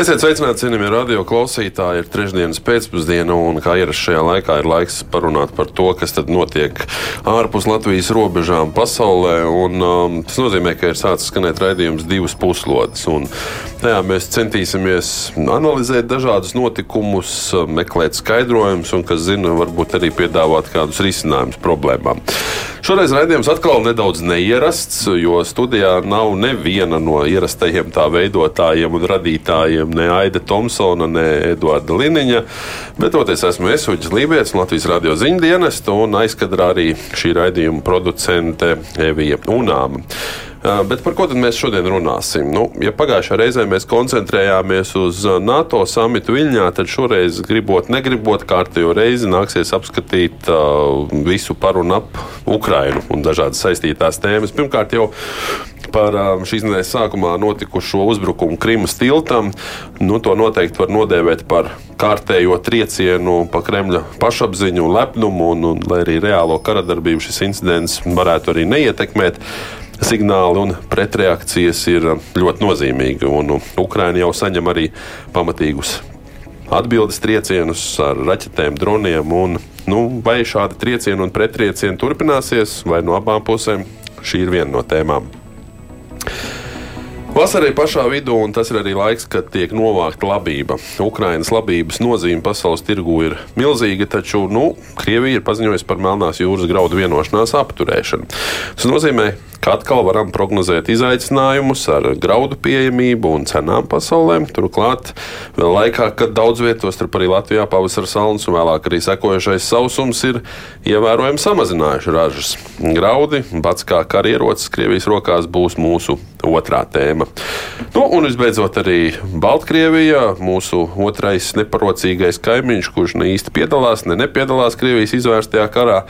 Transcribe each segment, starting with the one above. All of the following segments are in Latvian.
Esiet sveicināti, cienījamie radio klausītāji. Ir trešdienas pēcpusdiena, un kā ierasts šajā laikā, ir laiks parunāt par to, kas notiek ārpus Latvijas robežām pasaulē. Un, um, tas nozīmē, ka ir sācis skanēt raidījums divas puslodes. Un, tajā mēs centīsimies analizēt dažādus notikumus, meklēt skaidrojumus un, kas zina, varbūt arī piedāvāt kādus risinājumus problēmām. Šoreiz raidījums atkal nedaudz neierasts, jo studijā nav neviena no ierastajiem tā veidotājiem un radītājiem ne Aida Thompsona, ne Eduarda Liniņa. Bet toties esmu Esuģis Lībijams, Latvijas radio ziņu dienestu un aizkadrā arī šī raidījuma producente Evija Unāma. Bet par ko tad mēs šodien runāsim? Nu, ja pagājušā reizē mēs koncentrējāmies uz NATO samitu Viļņā, tad šoreiz, gribot, negribot, kārtējo reizi nāksies apskatīt uh, visu par un ap Ukrainu un dažādas saistītās tēmas. Pirmkārt, jau par šīs nedēļas sākumā notikušo uzbrukumu Krimas tiltam. Nu, to noteikti var nodēvēt par kārtējo triecienu pa Kremļa pašapziņu lepnumu, un, un lai arī reālo karadarbību šis incidents varētu arī neietekmēt signāli un pretreakcijas ir ļoti nozīmīgi. Un Ukraina jau saņem arī pamatīgus atbildes triecienus ar raķetēm, droniem. Un, nu, vai šādi triecieni un pretriecieni turpināsies, vai no abām pusēm, šī ir viena no tēmām. Vasarā ir pašā vidū, un tas ir arī laiks, kad tiek novākta labība. Ukraiņas labības nozīme pasaules tirgū ir milzīga, taču nu, Krievija ir paziņojusi par Melnās jūras graudu vienošanās apturēšanu. Tas nozīmē, ka atkal varam prognozēt izaicinājumus ar graudu pieejamību un cenām pasaulē. Turklāt, vēl laikā, kad daudz vietos, starp arī Latvijā pavasara salnas un vēlāk arī sekojošais sausums ir ievērojami samazinājuši ražas. Graudi, bats kā karierocis Krievijas rokās būs mūsu otrā tēma. Nu, un visbeidzot, arī Baltkrievija, mūsu otrais neparocīgais kaimiņš, kurš ne īsti piedalās, ne nepiedalās Krievijas izvērstajā karā.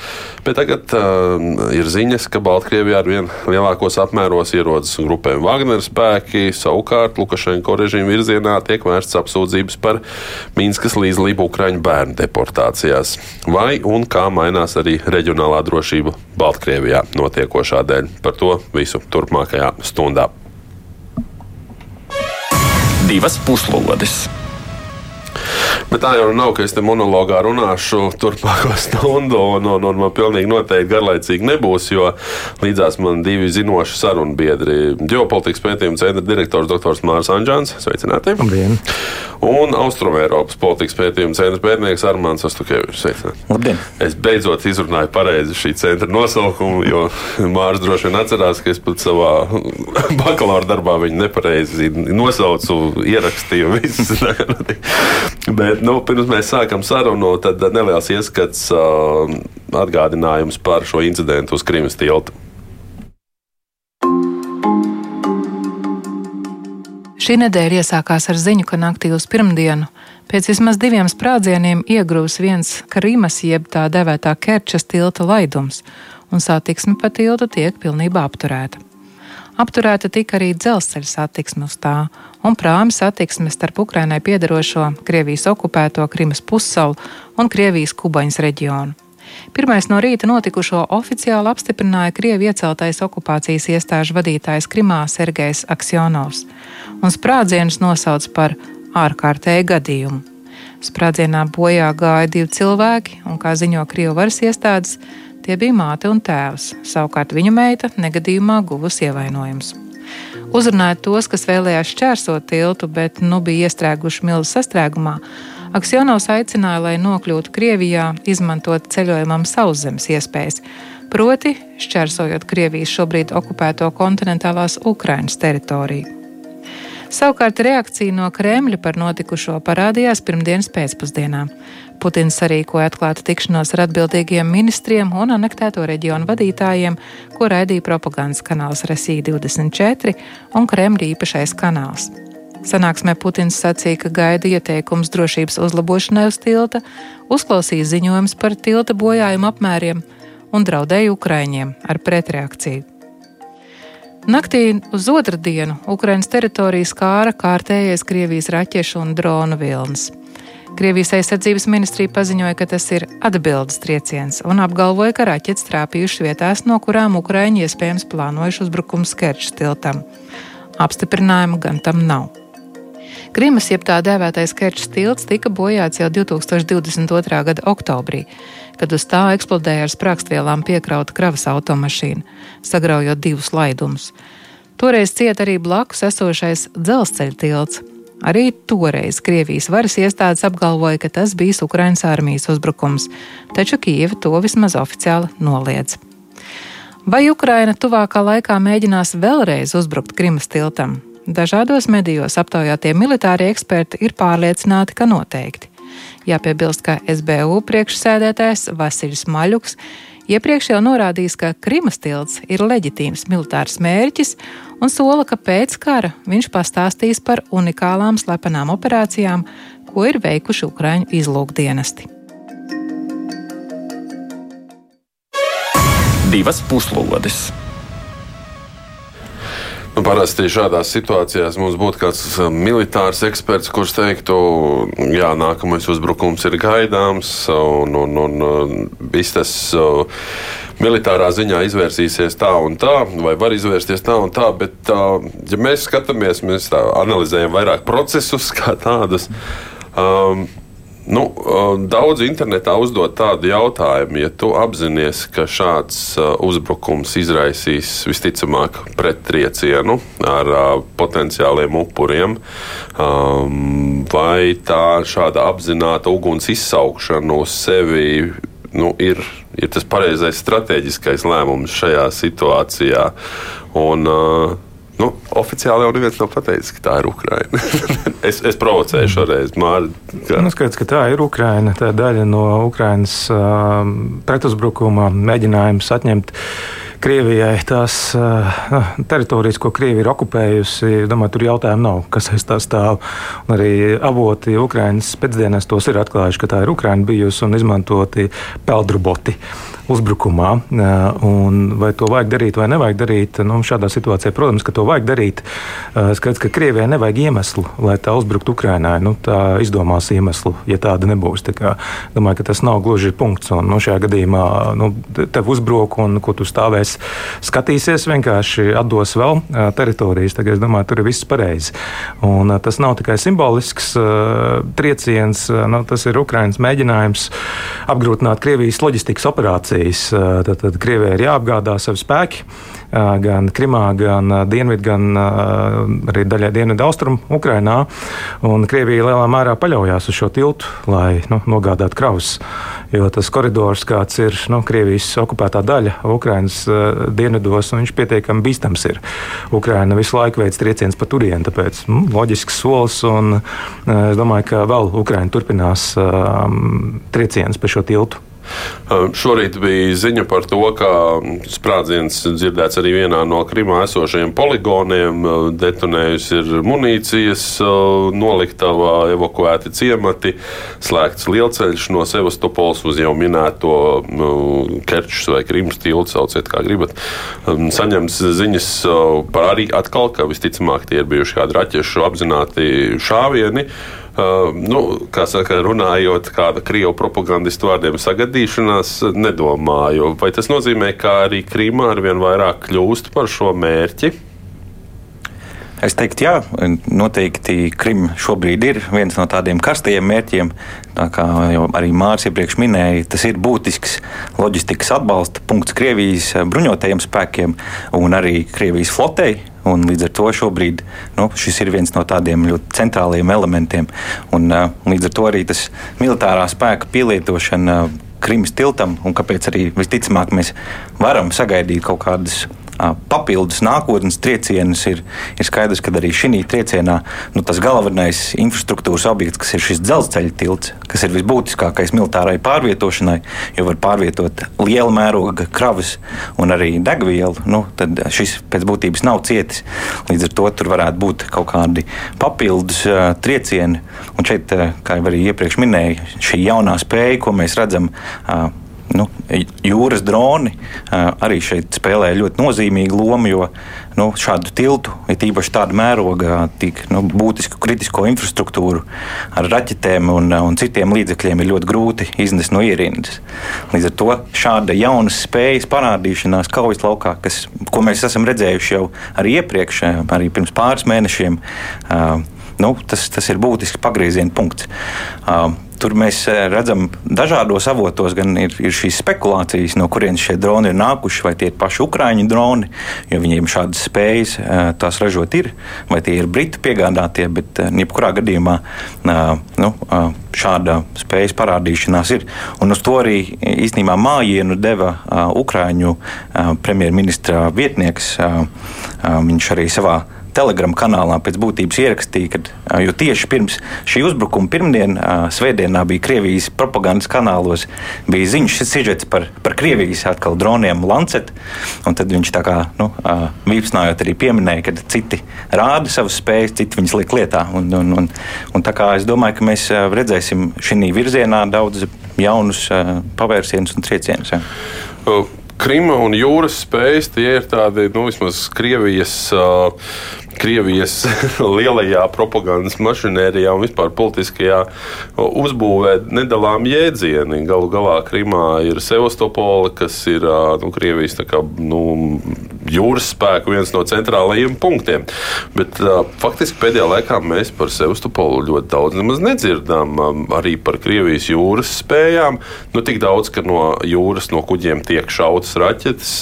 Bet tagad uh, ir ziņas, ka Baltkrievijā ar vien lielākos apmēros ierodas grupēm Wagner spēki. Savukārt Lukašenko režīmu virzienā tiek vērstas apsūdzības par Minskas līdzdalību Ukraiņu bērnu deportācijās. Vai un kā mainās arī reģionālā drošība Baltkrievijā notiekošā dēļ? Par to visu turpmākajā stundā. Divas puslodes! Bet tā jau nav, ka es te monologā runāšu turpmāko stundu, un, un, un man pilnīgi noteikti garlaicīgi nebūs, jo līdzās man divi zinoši sarunu biedri - ģeopolitikas pētījuma centra direktors dr. Mārs Anģāns. Sveicināti! Labdien! Un Austrumēropas politikas pētījuma centra pētnieks Armāns Ostukevičs. Sveicināti! Labdien! Es beidzot izrunāju pareizi šī centra nosaukumu, jo Mārs droši vien atcerās, ka es pat savā bakalaura darbā viņu nepareizi nosaucu, ierakstīju visus. Bet, nu, pirms mēs sākam sarunu, tad neliels ieskats uh, atgādinājums par šo incidentu uz Krimas tilta. Šī nedēļa iesākās ar ziņu, ka naktī uz pirmdienu pēc vismaz diviem sprādzieniem iegrūs viens Krimas jeb tā devētā Kerčas tilta laidums, un satiksme pa tiltu tiek pilnībā apturēta. Apturēta tika arī dzelzceļa satiksme uz tā, un prāmi satiksme starp Ukrainai piedarošo Krievijas okupēto Krimas pussalu un Krievijas kubaņas reģionu. Pirmais no rīta notikušo oficiāli apstiprināja Krievi ieceltais okupācijas iestāžu vadītājs Krimā Sergejs Aksjonovs, un sprādzienus nosauc par ārkārtēju gadījumu. Sprādzienā bojā gāja divi cilvēki, un, kā ziņo Krievijas varas iestādes, Tie bija māte un tēvs, savukārt viņu meita negadījumā guvusi ievainojumus. Uzrunājot tos, kas vēlējās šķērsot tiltu, bet nu bija iestrēguši milzu sastrēgumā, Aksjonovs aicināja, lai nokļūtu Krievijā, izmantot ceļojumam sauszemes iespējas, proti šķērsojot Krievijas šobrīd okupēto kontinentālās Ukrainas teritoriju. Savukārt reakcija no Kremļa par notikušo parādījās pirmdienas pēcpusdienā. Putins sarīkoja atklātu tikšanos ar atbildīgiem ministriem un anektēto reģionu vadītājiem, ko raidīja propagandas kanāls Resija 24 un Kremļa īpašais kanāls. Sanāksmē Putins sacīja, ka gaida ieteikums drošības uzlabošanai uz tilta, uzklausīja ziņojums par tilta bojājumu apmēriem un draudēja Ukraiņiem ar pretreakciju. Naktī uz otru dienu Ukraiņas teritorijas kāra kārtējais Krievijas raķešu un dronu vilnis. Krievijas aizsardzības ministrija paziņoja, ka tas ir atbildes trieciens un apgalvoja, ka raķetes trāpījušas vietās, no kurām Ukraiņi iespējams plānojuši uzbrukumu Skerčs tiltam. Apstiprinājumu gan tam nav. Krimas, jeb tā dēvētais Kerčs tilts, tika bojāts jau 2022. gada oktobrī, kad uz tā eksplodēja ar sprākstvielām piekrauta kravas automašīna, sagraujot divus laidumus. Toreiz cieta arī blakus esošais dzelzceļa tilts. Arī toreiz Krievijas varas iestādes apgalvoja, ka tas bija Ukraiņas armijas uzbrukums, taču Kieva to vismaz oficiāli noliedz. Vai Ukraina tuvākā laikā mēģinās vēlreiz uzbrukt Krimas tiltam? Dažādos medijos aptaujātie militārie eksperti ir pārliecināti, ka noteikti. Jāpiebilst, ka SBU priekšsēdētājs Vasiljs Maļuks iepriekš jau norādījis, ka Krimas tilts ir leģitīms militārs mērķis un sola, ka pēc kara viņš pastāstīs par unikālām slepenām operācijām, ko ir veikuši Ukraiņu izlūkdienesti. Divas puslodes! Nu, parasti šādās situācijās mums būtu kāds um, militārs eksperts, kurš teiktu, jā, nākamais uzbrukums ir gaidāms, un, un, un viss tas militārā ziņā izvērsīsies tā un tā, vai var izvērsties tā un tā. Bet, ja mēs skatāmies, mēs analizējam vairāk procesus kā tādus. Um, Nu, daudz internetā uzdod tādu jautājumu, ja tu apzinājies, ka šāds uzbrukums izraisīs visticamāk prettriecienu ar potenciāliem upuriem, vai tā šāda apzināta uguns izsaukšana uz sevi nu, ir, ir tas pareizais strateģiskais lēmums šajā situācijā. Un, uh, Nu, oficiāli jau neviens nav pateicis, ka tā ir Ukraina. es, es provocēju šoreiz, Mārtiņ. Kā... Nu, skaidrs, ka tā ir Ukraina. Tā ir daļa no Ukrainas uh, pretuzbrukuma mēģinājums atņemt. Krievijai tās uh, teritorijas, ko Krievija ir okupējusi, domāju, tur jautājumu nav, kas aiz tā stāv. Un arī avoti Ukraiņas pēcdienās tos ir atklājuši, ka tā ir Ukraina bijusi un izmantoti peldroboti. Uh, uzbrukumā. Un vai to vajag darīt vai nevajag darīt? Nu, šādā situācijā, protams, ka to vajag darīt. Skaidrs, ka Krievijai nevajag iemeslu, lai tā uzbruktu Ukrainai. Nu, tā izdomās iemeslu, ja tāda nebūs. Tā kā, domāju, ka tas nav gluži punkts. Un, nu, šajā gadījumā nu, tev uzbruk, un ko tu stāvēsi, skatīsies, vienkārši atdos vēl teritorijas. Tagad es domāju, tur ir viss pareizi. Un, tas nav tikai simbolisks trieciens, nu, tas ir Ukraiņas mēģinājums apgrūtināt Krievijas loģistikas operāciju pozīcijas. Tad, tad Krievijai ir jāapgādā savi spēki gan Krimā, gan Dienvidu, gan arī daļai Dienvidu austrumu Ukrainā. Krievija lielā mērā paļaujas uz šo tiltu, lai nu, nogādātu kravas. Jo tas koridors, kāds ir nu, Krievijas okupētā daļa Ukrainas dienvidos, viņš pietiekami bīstams ir. Ukraina visu laiku veids triecienus pa turieni, tāpēc nu, loģisks solis. Un, es domāju, ka vēl Ukraina turpinās uh, triecienus pa šo tiltu. Šorīt bija ziņa par to, ka sprādziens dzirdēts arī vienā no Krimā esošajiem poligoniem. Detonējusi ir munīcijas noliktava, evakuēti ciemati, slēgts lielceļš no Sevastopols uz jau minēto Kerčus vai Krimas tiltu, sauciet kā gribat. Saņemts ziņas par arī atkal, ka visticamāk tie ir bijuši kādi raķešu apzināti šāvieni. Nu, kā saka, runājot kāda krievu propagandistu vārdiem, sagadīšanās, nedomāju. Vai tas nozīmē, ka arī Krīmā ar vien vairāk kļūst par šo mērķi? Es teiktu, jā, noteikti Krim šobrīd ir viens no tādiem karstajiem mērķiem. Tā kā jau arī Mārcis iepriekš minēja, tas ir būtisks loģistikas atbalsta punkts Krievijas bruņotajiem spēkiem un arī Krievijas flotei. Un līdz ar to šobrīd nu, šis ir viens no tādiem ļoti centrāliem elementiem. Un, uh, līdz ar to arī tas militārā spēka pielietošana Krimas tiltam, un kāpēc arī visticamāk mēs varam sagaidīt kaut kādas papildus nākotnes triecienus, ir, ir skaidrs, ka arī šī triecienā nu, tas galvenais infrastruktūras objekts, kas ir šis dzelzceļa tilts, kas ir visbūtiskākais militārai pārvietošanai, jo var pārvietot liela mēroga kravas un arī degvielu, nu, tad šis pēc būtības nav cietis. Līdz ar to tur varētu būt kaut kādi papildus uh, triecieni. Un šeit, uh, kā jau arī iepriekš minēju, šī jaunā spēja, ko mēs redzam, uh, nu, jūras droni arī šeit spēlē ļoti nozīmīgu lomu, jo nu, šādu tiltu, it īpaši tādu mēroga, tik nu, būtisku kritisko infrastruktūru ar raķetēm un, un citiem līdzekļiem ir ļoti grūti iznest no ierindas. Līdz ar to šāda jaunas spējas parādīšanās kaujas laukā, kas, ko mēs esam redzējuši jau arī iepriekš, arī pirms pāris mēnešiem, nu, tas, tas ir būtisks pagrieziena punkts. Tur mēs eh, redzam, dažādos avotos gan ir, ir šīs spekulācijas, no kurienes šie droni ir nākuši, vai tie ir paši ukrāņu droni, jo viņiem šādas spējas eh, tās ražot ir, vai tie ir britu piegādātie, bet eh, jebkurā gadījumā nu, šāda spējas parādīšanās ir. Un uz to arī īstenībā mājienu deva Ukrāņu premjerministra vietnieks. Viņš arī savā Telegram kanālā pēc būtības ierakstīja, ka jo tieši pirms šī uzbrukuma pirmdien, svētdienā bija Krievijas propagandas kanālos, bija ziņas sižets par, par Krievijas atkal droniem Lancet. Tad viņš tā kā nu, vīpsnājot arī pieminēja, ka citi rāda savas spējas, citi viņas liek lietā. Un, un, un, un tā kā es domāju, ka mēs redzēsim šī virzienā daudz jaunus pavērsienus un triecienus. Krima un jūras spējas tie ir tādi, nu, vismaz Krievijas. Uh, Krievijas lielajā propagandas mašinērijā un vispār politiskajā uzbūvē nedalām jēdzieni. Galu galā Krimā ir Sevastopola, kas ir nu, Krievijas kā, nu, jūras spēku viens no centrālajiem punktiem. Bet faktiski pēdējā laikā mēs par Sevastopolu ļoti daudz nedzirdam. Arī par Krievijas jūras spējām. Nu, tik daudz, ka no jūras no kuģiem tiek šautas raķetes,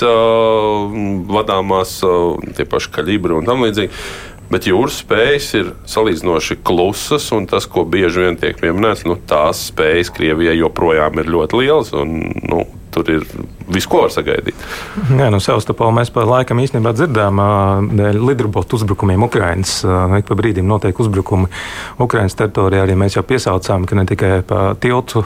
vadāmās tie paši kalibri un tam līdzīgi. Bet jūras spējas ir salīdzinoši klusas, un tas, ko bieži vien tiek pieminēts, nu, tās spējas Krievijai joprojām ir ļoti lielas. Un, nu, tur ir visu, ko var sagaidīt. Jā, nu, Sevastopolā mēs pa laikam īstenībā dzirdām, dēļ lidrobotu uzbrukumiem Ukraiņas. Ik pa brīdim notiek uzbrukumi Ukraiņas teritorijā. Arī mēs jau piesaucām, ka ne tikai pa tiltu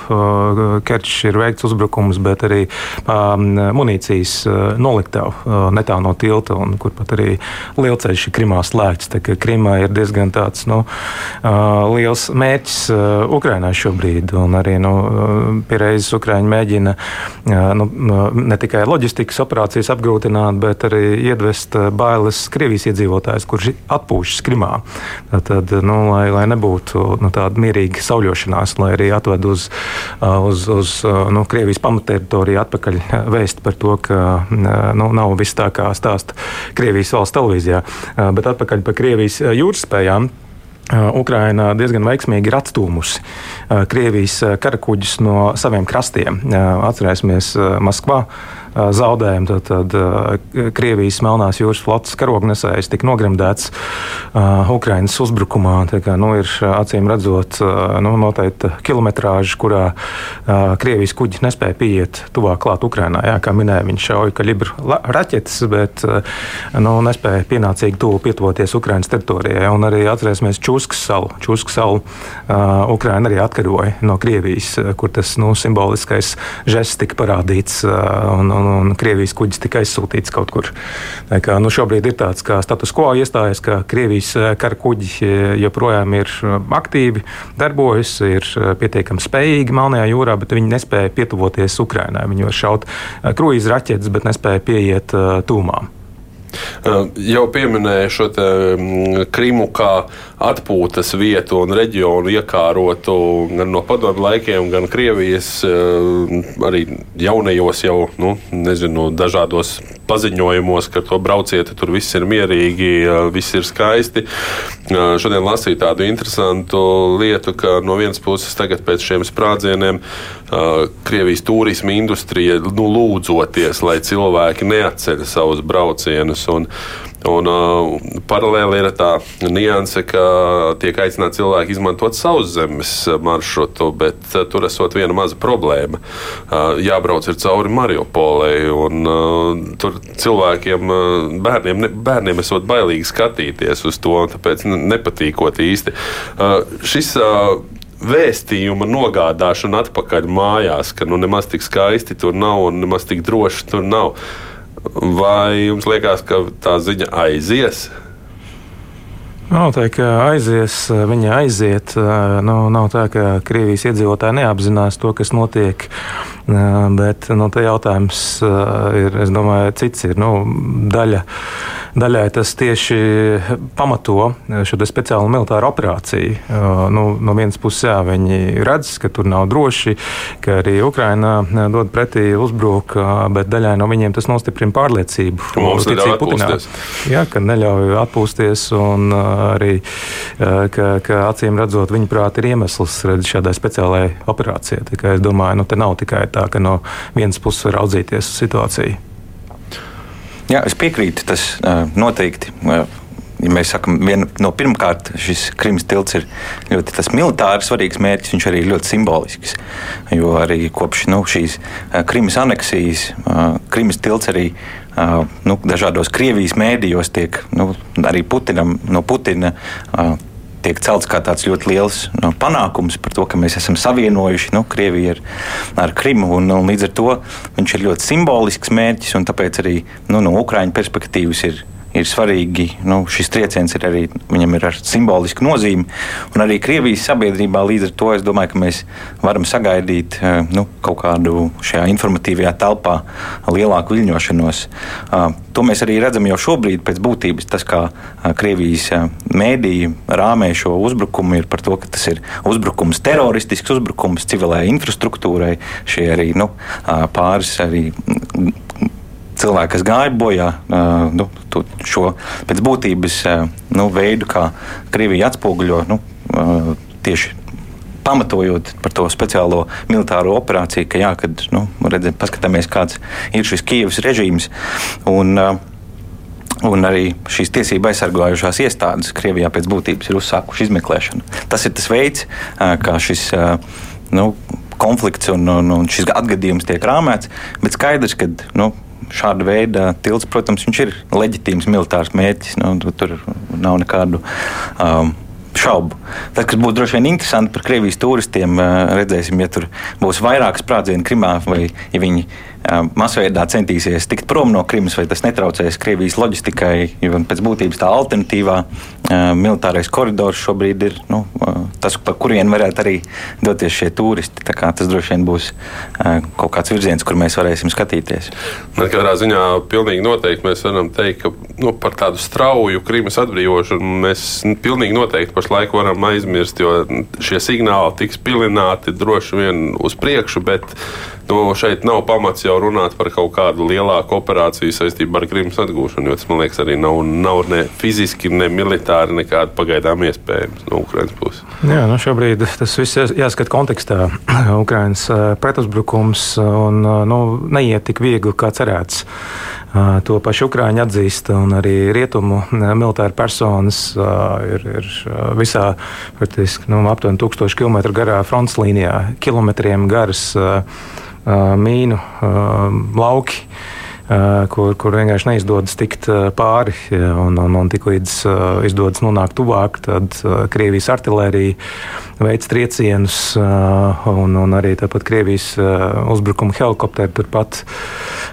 Kerčs ir veikts uzbrukums, bet arī pa munīcijas noliktavu netālu no tilta, un kur pat arī lielceļš ir Krimā slēgts. Krimā ir diezgan tāds nu, liels mērķis Ukraiņai šobrīd, un arī nu, pierēzes Ukraiņi mēģina nu, ne tikai loģistikas operācijas apgrūtināt, bet arī iedvest bailes Krievijas iedzīvotājus, kurš atpūšas Krimā. Tad, nu, lai, lai nebūtu nu, tāda mierīga sauļošanās, lai arī atved uz, uz, uz nu, Krievijas pamatteritoriju atpakaļ vēst par to, ka nu, nav viss tā, kā stāsta Krievijas valsts televīzijā, bet atpakaļ par Krievijas jūras spējām. Ukraina diezgan veiksmīgi ir atstūmusi Krievijas karakuģus no saviem krastiem. Atcerēsimies, Maskvā zaudējumi. Tad, tad Krievijas Melnās jūras flotes karognesējs tika nogremdēts uh, Ukraiņas uzbrukumā. Kā, nu, ir acīm redzot, uh, nu, noteikti kilometrāža, kurā uh, Krievijas kuģi nespēja pieiet tuvāk klāt Ukraiņā. Jā, kā minēja, viņš šauja kalibru raķetes, bet uh, nu, nespēja pienācīgi tuvu pietuvoties Ukraiņas teritorijai. Un arī atcerēsimies Čuskas salu. Čuskas salu uh, Ukraiņa arī atkaroja no Krievijas, kur tas nu, simboliskais žests tika parādīts. Uh, un, un, un Krievijas kuģis tika aizsūtīts kaut kur. Tā kā, nu, šobrīd ir tāds status quo iestājas, ka Krievijas eh, kara kuģi eh, joprojām ir eh, aktīvi, darbojas, ir pietiekami spējīgi Melnajā jūrā, bet viņi nespēja pietuvoties Ukrainai. Viņi var šaut kruīzu raķetes, bet nespēja pieiet tūmām. Jau pieminēju šo mm, Krimu kā atpūtas vietu un reģionu iekārotu gan no padomu laikiem, gan Krievijas arī jaunajos, jau nu, nezinu, dažādos paziņojumos, ka to brauciet, tur viss ir mierīgi, viss ir skaisti. Šodien lasīju tādu interesantu lietu, ka no vienas puses tagad pēc šiem sprādzieniem Krievijas turisma industrija nu, lūdzoties, lai cilvēki neatceļ savus braucienus. Un, Un, uh, paralēli ir tā nianse, ka tiek aicināti cilvēki izmantot sauszemes maršrutu, bet uh, tur esot viena maza problēma. Uh, jābrauc ir cauri Mariupolei, un uh, tur cilvēkiem, uh, bērniem, ne, bērniem esot bailīgi skatīties uz to, tāpēc nepatīkot īsti. Uh, šis, uh, vēstījuma nogādāšana atpakaļ mājās, ka nu, nemaz tik skaisti tur nav un nemaz tik droši tur nav. Vai jums liekas, ka tā ziņa aizies? Noteikti aizies, viņa aiziet. Nu, nav tā, ka Krievijas iedzīvotāji neapzinās to, kas notiek Bet nu, jautājums ir, es domāju, cits ir. Nu, daļa, daļai tas tieši pamato šo speciālo militāru operāciju. Nu, no vienas puses, jā, viņi redz, ka tur nav droši, ka arī Ukraina dod pretī uzbruk, bet daļai no viņiem tas nostiprina pārliecību. Mums neļauj atpūsties. Jā, ka neļauj atpūsties un arī, ka, ka acīm redzot, viņa prāt ir iemesls redz šādai speciālajai operācijai. Es domāju, nu, te nav tikai tā, ka no vienas puses var raudzīties uz situāciju. Jā, es piekrītu, tas noteikti. Ja mēs sakām, no pirmkārt, šis Krimas tilts ir ļoti militāri svarīgs mērķis, viņš arī ir ļoti simbolisks. Jo arī kopš nu, šīs Krimas aneksijas, Krimas tilts arī nu, dažādos Krievijas mēdījos tiek nu, arī Putinam, no Putina tiek celts kā tāds ļoti liels no, panākums par to, ka mēs esam savienojuši nu, Krieviju ar, ar Krimu. Un, un līdz ar to viņš ir ļoti simbolisks mērķis, un tāpēc arī nu, no Ukraiņu perspektīvas ir ir svarīgi. Nu, šis trieciens ir arī, viņam ir ar simbolisku nozīmi. Un arī Krievijas sabiedrībā līdz ar to es domāju, ka mēs varam sagaidīt eh, nu, kaut kādu šajā informatīvajā telpā lielāku viļņošanos. To mēs arī redzam jau šobrīd pēc būtības. Tas, kā Krievijas mēdīji rāmē šo uzbrukumu, ir par to, ka tas ir uzbrukums, teroristisks uzbrukums civilai infrastruktūrai. Šie arī nu, pāris arī cilvēki, kas gāja bojā, nu, šo pēc būtības nu, veidu, kā Krievija atspoguļo nu, tieši pamatojot par to speciālo militāro operāciju, ka, jā, kad nu, redzam, paskatāmies, kāds ir šis Kievas režīms. Un, Un arī šīs tiesība aizsargājušās iestādes Krievijā pēc būtības ir uzsākušas izmeklēšanu. Tas ir tas veids, kā šis nu, konflikts un, un, un šis atgadījums tiek rāmēts. Bet skaidrs, ka nu, šāda veida tilts, protams, ir leģitīms militārs mērķis. Nu, tur nav nekādu. Um, šaubu. Tas, kas būtu droši vien interesanti par Krievijas turistiem, uh, redzēsim, ja tur būs vairāk sprādzienu Krimā, vai ja viņi masveidā centīsies tikt prom no Krimas, vai tas netraucēs Krievijas loģistikai, jo pēc būtības tā alternatīvā militārais koridors šobrīd ir nu, tas, pa kurien varētu arī doties šie turisti. Tas droši vien būs kaut kāds virziens, kur mēs varēsim skatīties. Man katrā ziņā pilnīgi noteikti mēs varam teikt, ka nu, par tādu strauju Krimas atbrīvošanu mēs pilnīgi noteikti pašlaik varam aizmirst, jo šie signāli tiks pilināti droši vien uz priekšu, bet nu, šeit nav pamats jau runāt par kaut kādu lielāku operāciju saistībā ar Krimas atgūšanu, jo tas, man liekas, arī nav, nav ne fiziski, ne militāri nekāda pagaidām iespējams no Ukraiņas puses. Jā, nu šobrīd tas viss jāskat kontekstā. Ukraiņas pretuzbrukums un, nu, neiet tik viegli, kā cerēts. To pašu Ukrāņi atzīst, un arī rietumu militāri personas ir, ir visā praktiski nu, aptuveni 1000 km garā fronts līnijā, kilometriem garas mīnu lauki. Kur, kur vienkārši neizdodas tikt pāri, un, un, un tiklīdz izdodas nonākt tuvāk, tad Krievijas artērija veids triecienus, un, un arī tāpat Krievijas uzbrukuma helikopteri turpat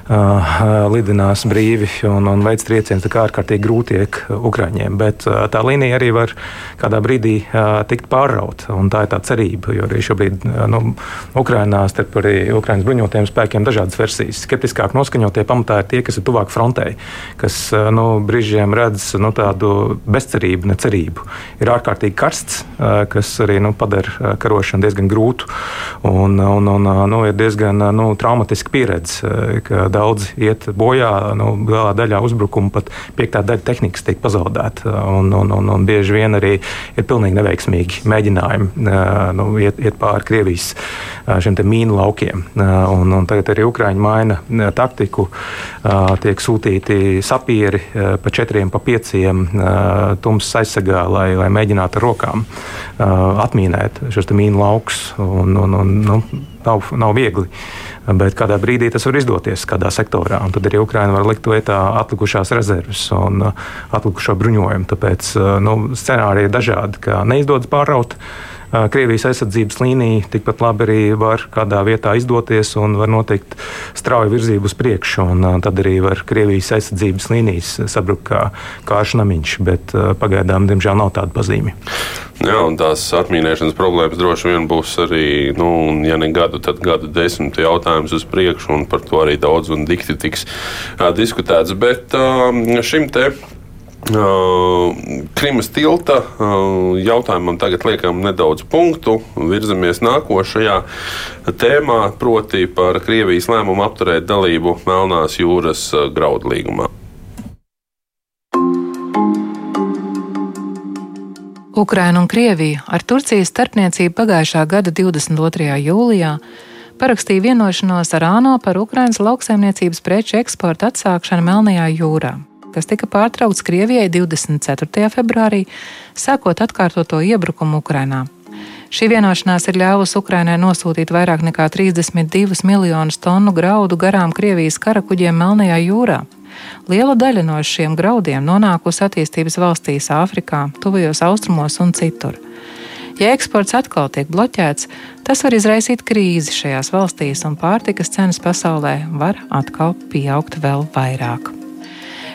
lidinās brīvi un, un veids triecienus. Tā kā ārkārtīgi grūti iek Ukraiņiem, bet tā līnija arī var kādā brīdī tikt pārrauta, tā ir tā cerība, jo arī šobrīd nu, Ukrainā starp arī Ukraiņas bruņotajiem spēkiem dažādas versijas. Skeptiskāk noskaņotie pamatā ir tie, kas ir tuvāk frontei, kas nu, brīžiem redz nu, tādu bezcerību, necerību. Ir ārkārtīgi karsts, kas arī nu, padara karošanu diezgan grūtu un, un, un nu, ir diezgan nu, traumatiska pieredze, ka daudzi iet bojā. Nu, lielā daļā uzbrukumu pat piektā daļa tehnikas tiek pazaudēta. Un, un, un, un bieži vien arī ir pilnīgi neveiksmīgi mēģinājumi nu, iet, iet pāri Krievijas šiem mīnu laukiem. Un, un tagad arī Ukrāņi maina taktiku. Tiek sūtīti sapieri pa četriem, pa pieciem tumsas aizsargā, lai, lai mēģinātu ar rokām atmīnēt šos mīnu laukus. Un, un, un, nu, nav, nav viegli. Bet kādā brīdī tas var izdoties kādā sektorā. Tad arī Ukraina var likt lietā atlikušās rezerves un atlikušo bruņojumu. Tāpēc nu, scenāriji ir dažādi, kā neizdodas pāraut Krievijas aizsardzības līnija tikpat labi arī var kādā vietā izdoties un var notikt strauja virzība uz priekšu. Tad arī var Krievijas aizsardzības līnijas sabrukt kā kāršu namiņš, bet pagaidām, diemžēl, nav tāda pazīme. Jā, un tās atmīnēšanas problēmas droši vien būs arī, nu, ja ne gadu, tad gadu desmit jautājums uz priekšu, un par to arī daudz un dikti tiks uh, diskutēts. Bet uh, šim te Krimas tilta jautājumam tagad liekam nedaudz punktu. Virzamies nākošajā tēmā, proti par Krievijas lēmumu apturēt dalību Melnās jūras uh, graudlīgumā. Ukraina un Krievija ar Turcijas starpniecību pagājušā gada 22. jūlijā parakstīja vienošanos ar ANO par Ukrainas lauksaimniecības preču eksporta atsākšanu Melnajā jūrā kas tika pārtraukts Krievijai 24. februārī, sākot atkārtoto iebrukumu Ukrainā. Šī vienošanās ir ļāvusi Ukrainai nosūtīt vairāk nekā 32 miljonus tonu graudu garām Krievijas karakuģiem Melnajā jūrā. Liela daļa no šiem graudiem nonākusi attīstības valstīs Āfrikā, Tuvajos Austrumos un citur. Ja eksports atkal tiek bloķēts, tas var izraisīt krīzi šajās valstīs, un pārtikas cenas pasaulē var atkal pieaugt vēl vairāk.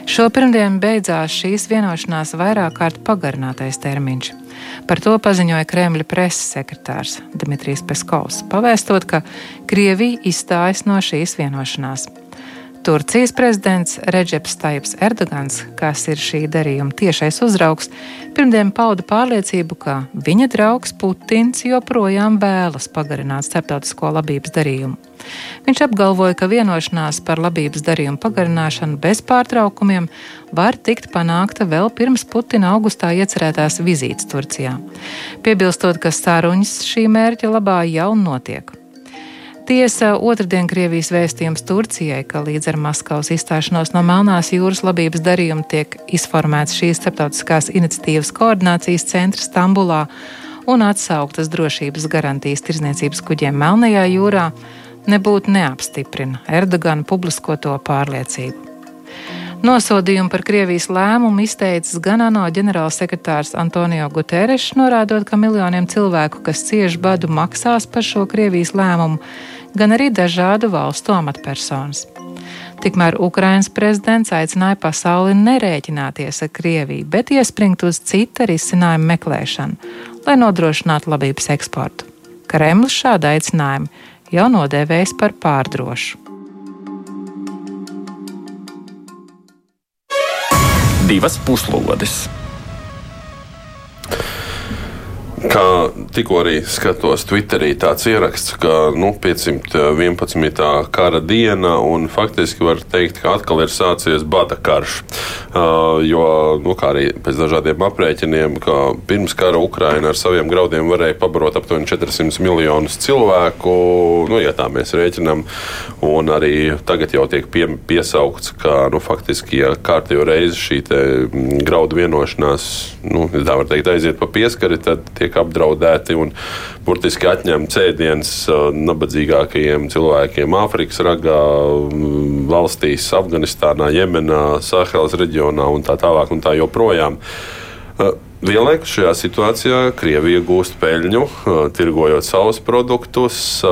Šo pirmdienu beidzās šīs vienošanās vairāk kārt pagarinātais termiņš. Par to paziņoja Kremļa preses sekretārs Dmitrijs Peskovs, pavēstot, ka Krievija izstājas no šīs vienošanās. Turcijas prezidents Reģeps Taips Erdogans, kas ir šī darījuma tiešais uzraugs, pirmdien pauda pārliecību, ka viņa draugs Putins joprojām vēlas pagarināt starptautisko labības darījumu. Viņš apgalvoja, ka vienošanās par labības darījumu pagarināšanu bez pārtraukumiem var tikt panākta vēl pirms Putina augustā iecerētās vizītes Turcijā, piebilstot, ka sāruņas šī mērķa labā jau notiek. Tiesa otrdien Krievijas vēstījums Turcijai, ka līdz ar Maskavas izstāšanos no Melnās jūras labības darījuma tiek izformēts šīs starptautiskās iniciatīvas koordinācijas centrs Stambulā un atsauktas drošības garantijas tirzniecības kuģiem Melnajā jūrā, nebūtu neapstiprina Erdogana publiskoto pārliecību. Nosodījumu par Krievijas lēmumu izteicis gan ANO ģenerālsekretārs Antonio Guterres, norādot, ka miljoniem cilvēku, kas cieš badu, maksās par šo Krievijas lēmumu, gan arī dažādu valstu amatpersonas. Tikmēr Ukrainas prezidents aicināja pasauli nerēķināties ar Krieviju, bet iespringt uz cita risinājuma meklēšanu, lai nodrošinātu labības eksportu. Kremlis šādu aicinājumu jau nodēvējis par pārdrošu. divas puslodes. Kā tikko arī skatos Twitterī, tāds ieraksts, ka nu, 511. kara diena, un faktiski var teikt, ka atkal ir sācies bada karš. Uh, jo, nu, kā arī pēc dažādiem aprēķiniem, ka pirms kara Ukraina ar saviem graudiem varēja pabarot aptuveni 400 miljonus cilvēku, nu, ja tā mēs rēķinām, un arī tagad jau tiek pie, piesaukts, ka nu, faktiski, ja kārtējo reizi šī graudu vienošanās, nu, tā var teikt, aiziet pa pieskari, tad tiek tiek apdraudēti un burtiski atņem cēdienas uh, nabadzīgākajiem cilvēkiem Āfrikas ragā, mm, valstīs, Afganistānā, Jemenā, Sahels reģionā un tā tālāk un tā joprojām. Uh, vienlaikus šajā situācijā Krievija gūst peļņu, uh, tirgojot savus produktus.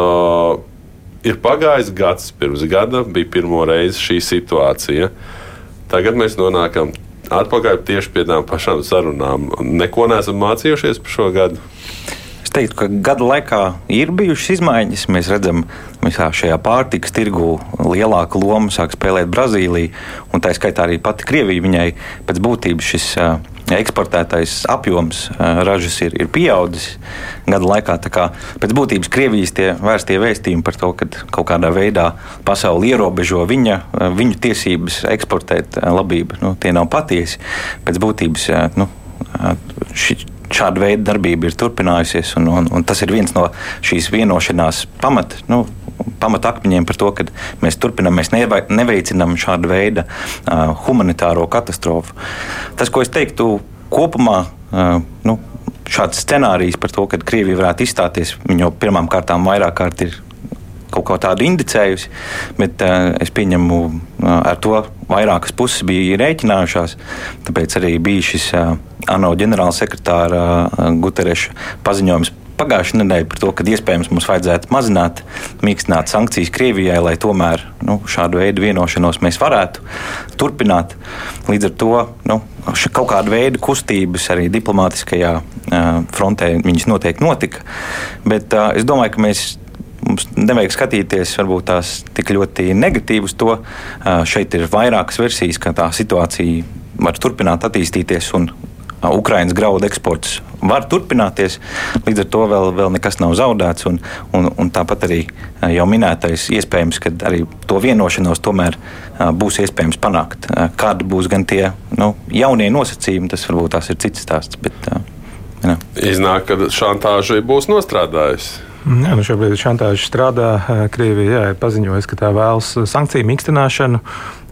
Ir pagājis gads, pirms gada bija pirmo reizi šī situācija. Tagad mēs nonākam atpakaļ tieši pie tām pašām sarunām. Neko neesam mācījušies par šo gadu. Es teiktu, ka gada laikā ir bijušas izmaiņas. Mēs redzam, ka šajā pārtikas tirgu lielāku lomu sāk spēlēt Brazīlija, un tā skaitā arī pati Krievija. Viņai pēc būtības šis eksportētais apjoms ražas ir, ir pieaudzis gadu laikā. Pēc būtības Krievijas tie vērstie vēstījumi par to, ka kaut kādā veidā pasauli ierobežo viņa, viņu tiesības eksportēt labību, nu, tie nav patiesi. Pēc būtības nu, ši, šāda veida darbība ir turpinājusies, un, un, un tas ir viens no šīs vienošanās pamata. Nu, pamatakmeņiem par to, ka mēs turpinām, mēs neveicinām šādu veidu uh, humanitāro katastrofu. Tas, ko es teiktu kopumā, uh, nu, šāds scenārijs par to, ka Krievija varētu izstāties, viņa jau pirmām kārtām vairāk kārt ir kaut ko tādu indicējusi, bet uh, es pieņemu, uh, ar to vairākas puses bija rēķinājušās. Tāpēc arī bija šis uh, ANO ģenerālsekretāra uh, Gutereša paziņojums pagājušā nedēļa par to, ka iespējams mums vajadzētu mazināt, mīkstināt sankcijas Krievijai, lai tomēr nu, šādu veidu vienošanos mēs varētu turpināt. Līdz ar to nu, kaut kāda veida kustības arī diplomātiskajā uh, frontē viņas noteikti notika. Bet uh, es domāju, ka mēs mums nevajag skatīties varbūt tās tik ļoti negatīvi uz to. Šeit ir vairākas versijas, ka tā situācija var turpināt attīstīties un Ukraiņas graudu eksports var turpināties. Līdz ar to vēl, vēl nekas nav zaudēts. Un, un, un tāpat arī jau minētais, iespējams, ka arī to vienošanos tomēr būs iespējams panākt. Kādi būs gan tie nu, jaunie nosacījumi, tas varbūt tās ir cits stāsts. Bet, jā. Iznāk, ka šantāža būs nostrādājusi. Jā, nu šobrīd šantāža strādā. Krievija jā, ir paziņojusi, ka tā vēlas sankciju mīkstināšanu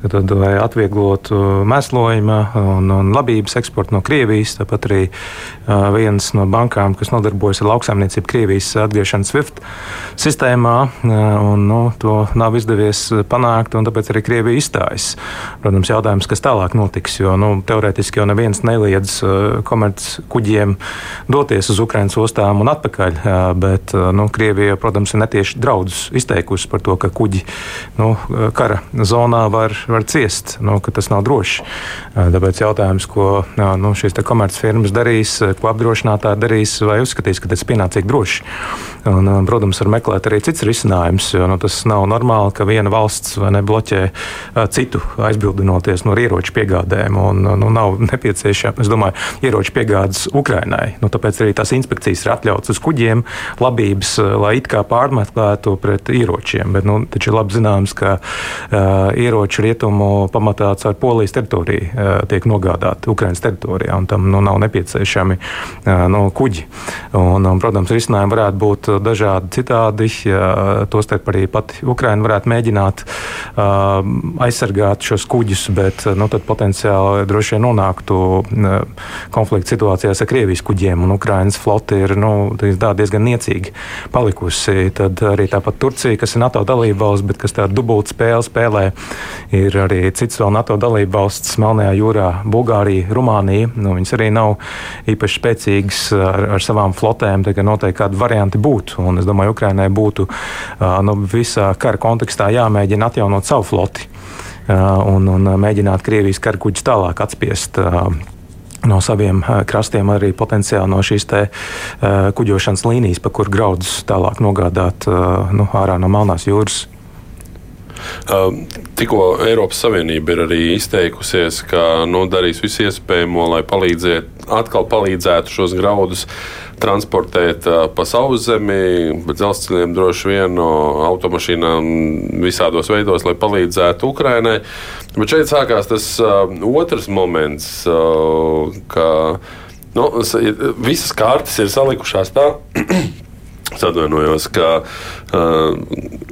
tad, lai atvieglotu mēslojuma un, un labības eksportu no Krievijas. Tāpat arī uh, viens no bankām, kas nodarbojas ar lauksaimniecību Krievijas atgriešanas SWIFT sistēmā, uh, un nu, to nav izdevies panākt, un tāpēc arī Krievija izstājas. Protams, jautājums, kas tālāk notiks, jo nu, teorētiski jau neviens neliedz uh, komerc kuģiem doties uz Ukraiņas ostām un atpakaļ, uh, bet uh, nu, Krievija, protams, ir netieši draudus izteikusi par to, ka kuģi nu, kara zonā var var ciest, nu, ka tas nav droši. Tāpēc jautājums, ko nu, šīs komercfirmas darīs, ko apdrošinātāji darīs, vai uzskatīs, ka tas ir pienācīgi droši. Un, protams, var meklēt arī cits risinājums, jo nu, tas nav normāli, ka viena valsts bloķē citu aizbildinoties no ieroču piegādēm. Un, nu, nav nepieciešama, es domāju, ieroču piegādes Ukrainai. Nu, tāpēc arī tās inspekcijas ir atļautas uz kuģiem, labības, lai it kā pārmeklētu pret ieročiem. Bet nu, taču ir labi zināms, ka uh, ieroču rietumu rietumu pamatā caur Polijas teritoriju eh, tiek nogādāti Ukraiņas teritorijā, un tam nu, nav nepieciešami eh, nu, kuģi. Un, un, protams, risinājumi varētu būt dažādi citādi. Tostarp arī pati Ukraina varētu mēģināt uh, aizsargāt šos kuģus, bet nu, tad potenciāli droši vien nonāktu konflikta situācijās ar Krievijas kuģiem, un Ukraiņas flote ir nu, diezgan niecīgi palikusi. Tad arī tāpat Turcija, kas ir NATO dalībvalsts, bet kas tādu dubultu spēli spēlē, ir ir arī cits vēl NATO dalību valsts Melnajā jūrā, Bulgārija, Rumānija. Nu, viņas arī nav īpaši spēcīgas ar, ar savām flotēm, tā kā noteikti kādi varianti būtu. Un es domāju, Ukrainai būtu nu, visā kara kontekstā jāmēģina atjaunot savu floti un, un mēģināt Krievijas karakuģus tālāk atspiest no saviem krastiem, arī potenciāli no šīs te, uh, kuģošanas līnijas, pa kur graudus tālāk nogādāt uh, nu, ārā no Melnās jūras. Um, tikko Eiropas Savienība ir arī izteikusies, ka nu, darīs visu iespējamo, lai palīdzētu, atkal palīdzētu šos graudus transportēt uh, pa sauszemi, pa dzelzceļiem droši vien, no automašīnām visādos veidos, lai palīdzētu Ukrainai. Bet šeit sākās tas uh, otrs moments, uh, ka nu, visas kārtas ir salikušās tā. Atvainojos, ka uh,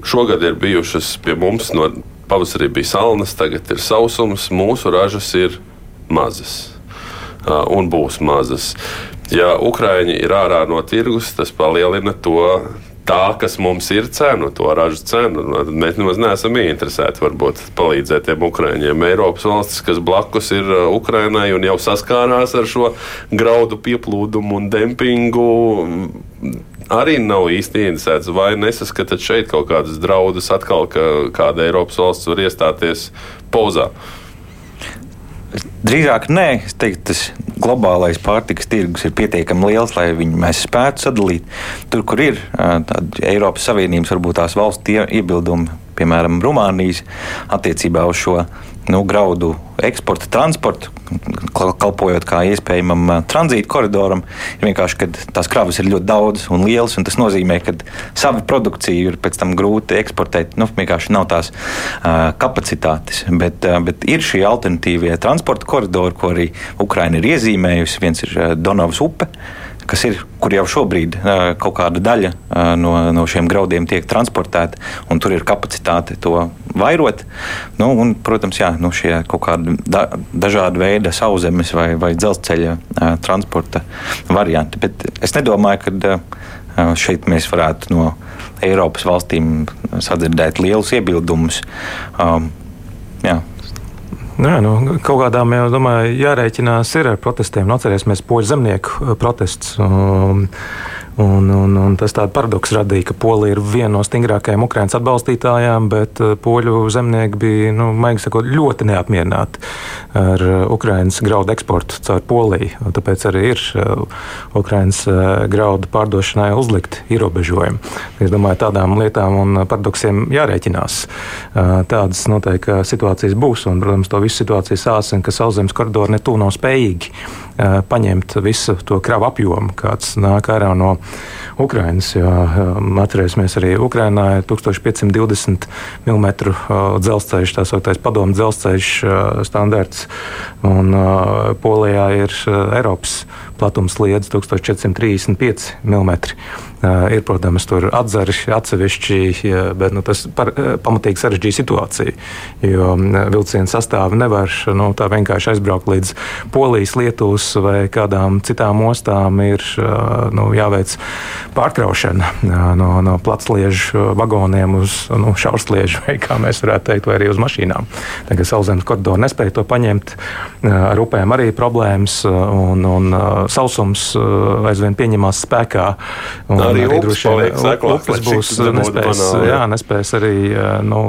šogad ir bijušas pie mums no pavasarī bija salnas, tagad ir sausums, mūsu ražas ir mazas uh, un būs mazas. Ja Ukraiņi ir ārā no tirgus, tas palielina to tā, kas mums ir cena, to ražu cenu. Mēs nemaz neesam interesēti varbūt palīdzēt tiem ukrāņiem. Eiropas valstis, kas blakus ir uh, Ukrainai un jau saskārās ar šo graudu pieplūdumu un dempingu arī nav īsti interesēts, vai nesaskatāt šeit kaut kādas draudus atkal, ka kāda Eiropas valsts var iestāties pozā? Drīzāk nē, es teiktu, tas globālais pārtikas tirgus ir pietiekami liels, lai viņu mēs spētu sadalīt. Tur, kur ir Eiropas Savienības, varbūt tās valsts iebildumi, piemēram, Rumānijas attiecībā uz šo nu, graudu eksporta, transportu, kalpojot kā iespējamam tranzīta koridoram. Ir vienkārši, ka tās kravas ir ļoti daudzas un lielas, un tas nozīmē, ka savu produkciju ir pēc tam grūti eksportēt. Nu, vienkārši nav tās uh, kapacitātes. Bet, uh, bet ir šie alternatīvie transporta koridori, ko arī Ukraina ir iezīmējusi. Viens ir uh, Donavas upe kas ir, kur jau šobrīd kaut kāda daļa no, no šiem graudiem tiek transportēta, un tur ir kapacitāte to vairot. Nu, un, protams, jā, nu, šie kaut kādi da, dažādi veidi sauszemes vai, vai dzelzceļa transporta varianti. Bet es nedomāju, ka šeit mēs varētu no Eiropas valstīm sadzirdēt lielus iebildumus. Um, jā, Jā, nu, kaut kādām jau domāju, jārēķinās ar protestiem. Nu, atcerēsimies poļu zemnieku uh, protestus. Um, Un, un, un tas tāds paradoks radīja, ka Polija ir viena no stingrākajām Ukraiņas atbalstītājām, bet poļu zemnieki bija, nu, sakot, ļoti neapmierināti ar Ukraiņas graudu eksportu caur Poliju. Tāpēc arī ir Ukraiņas graudu pārdošanai uzlikt ierobežojumi. Es domāju, tādām lietām un paradoksiem jārēķinās. Tādas noteikti situācijas būs, un, protams, to visu situāciju sāsina, ka sauszemes koridori netū nav spējīgi paņemt visu to kravu apjomu, kāds nāk ārā no Ukrainas. Atcerēsimies, arī Ukrainā ir 1520 mm dzelzceļš, tā saucamais padomu dzelzceļš standarts, un Polijā ir Eiropas platums liedz 1435 mm. Ir, protams, tur atzari atsevišķi, bet nu, tas par, pamatīgi sarežģīja situāciju. Jo vilcienu sastāvu nevar nu, tā vienkārši aizbraukt līdz Polijas, Lietuvas vai kādām citām ostām. Ir nu, jāveic pārkraušana no, no platsliežu vagoniem uz nu, šaursliežu, vai kā mēs varētu teikt, vai arī uz mašīnām. Tagad sauszemes koridori nespēja to paņemt. Ar upēm arī problēmas un, un sausums aizvien pieņemās spēkā. Un, arī, arī droši vien upes būs nespēs, jā, nespēs arī nu,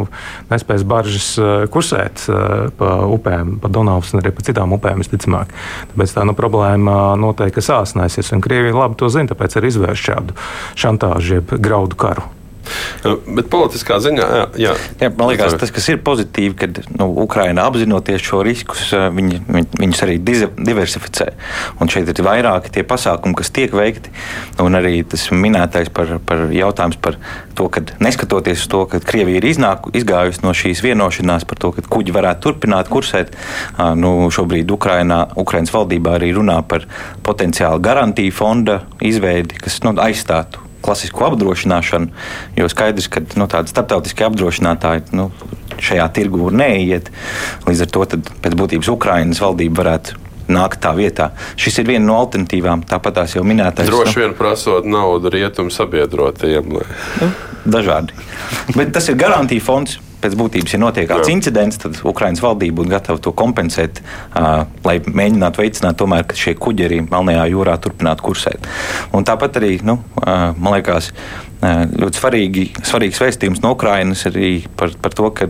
nespēs baržas kursēt pa upēm, pa Donavas un arī pa citām upēm visticamāk. Tāpēc tā nu, problēma noteikti sāsnēsies, un Krievija labi to zina, tāpēc arī izvērš šādu šantāžu, jeb graudu karu. Bet politiskā ziņā, jā, jā. jā man liekas, tas, kas ir pozitīvi, kad nu, Ukraina apzinoties šo riskus, viņi, viņi, viņus arī diversificē. Un šeit ir vairāki tie pasākumi, kas tiek veikti. Un arī tas minētais par, par jautājums par to, ka neskatoties uz to, ka Krievija ir iznāku, izgājusi no šīs vienošanās par to, ka kuģi varētu turpināt kursēt, nu, šobrīd Ukrainā, Ukrainas valdībā arī runā par potenciālu garantiju fonda izveidi, kas nu, aizstātu klasisko apdrošināšanu, jo skaidrs, ka nu, tādi starptautiskie apdrošinātāji nu, šajā tirgu neiet. Līdz ar to pēc būtības Ukraiņas valdība varētu nākt tā vietā. Šis ir viena no alternatīvām, tāpat tās jau minētais. Droši nu, vien prasot naudu rietumu sabiedrotajiem. Lai... Nu, dažādi. Bet tas ir garantija fonds pēc būtības, ja notiek kāds Jā. incidents, tad Ukraiņas valdība būtu gatava to kompensēt, uh, lai mēģinātu veicināt, tomēr, ka šie kuģi arī Melnajā jūrā turpinātu kursēt. Un tāpat arī, nu, uh, man liekas, uh, ļoti svarīgi, svarīgs vēstījums no Ukrainas arī par, par to, ka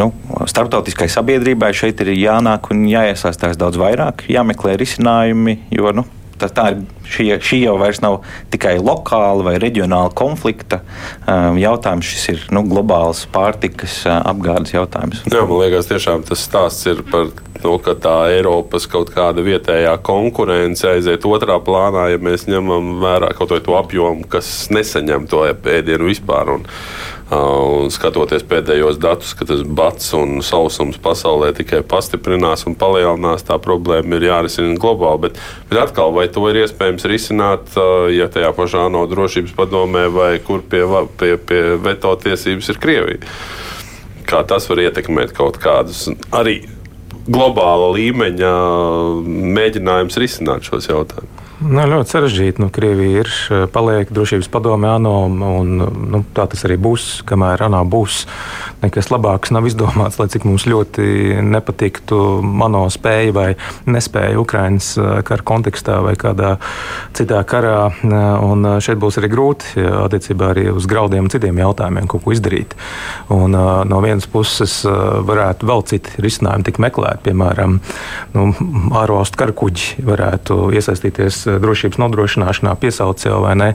nu, starptautiskai sabiedrībai šeit ir jānāk un jāiesaistās daudz vairāk, jāmeklē risinājumi, jo nu, tā, tā ir, šī, šī jau nav tikai lokāla vai reģionāla konflikta um, jautājums. Šis ir nu, globāls pārtikas uh, apgādes jautājums. Jā, man liekas, tiešām tas stāsts ir par to, ka tā Eiropas kaut kāda vietējā konkurence aiziet otrā plānā, ja mēs ņemam vērā kaut to apjomu, kas nesaņem to ēdienu vispār. Un, Un skatoties pēdējos datus, ka tas bats un sausums pasaulē tikai pastiprinās un palielinās, tā problēma ir jārisina globāli. Bet, bet atkal, vai to ir iespējams risināt, ja tajā pašā ANO drošības padomē vai kur pie, pie, pie veto tiesības ir Krievija? Kā tas var ietekmēt kaut kādus arī globāla līmeņa mēģinājums risināt šos jautājumus? Nu, ļoti sarežģīti. Nu, Krievija ir paliek drošības padomē ANO, un nu, tā tas arī būs, kamēr ANO būs. Nekas labāks nav izdomāts, lai cik mums ļoti nepatiktu mano spēja vai nespēja Ukraiņas kara kontekstā vai kādā citā karā. Un šeit būs arī grūti attiecībā arī uz graudiem un citiem jautājumiem kaut ko izdarīt. Un, no vienas puses varētu vēl citi risinājumi tik meklēt, piemēram, nu, ārvalstu karakuģi varētu iesaistīties drošības nodrošināšanā piesauc jau vai ne.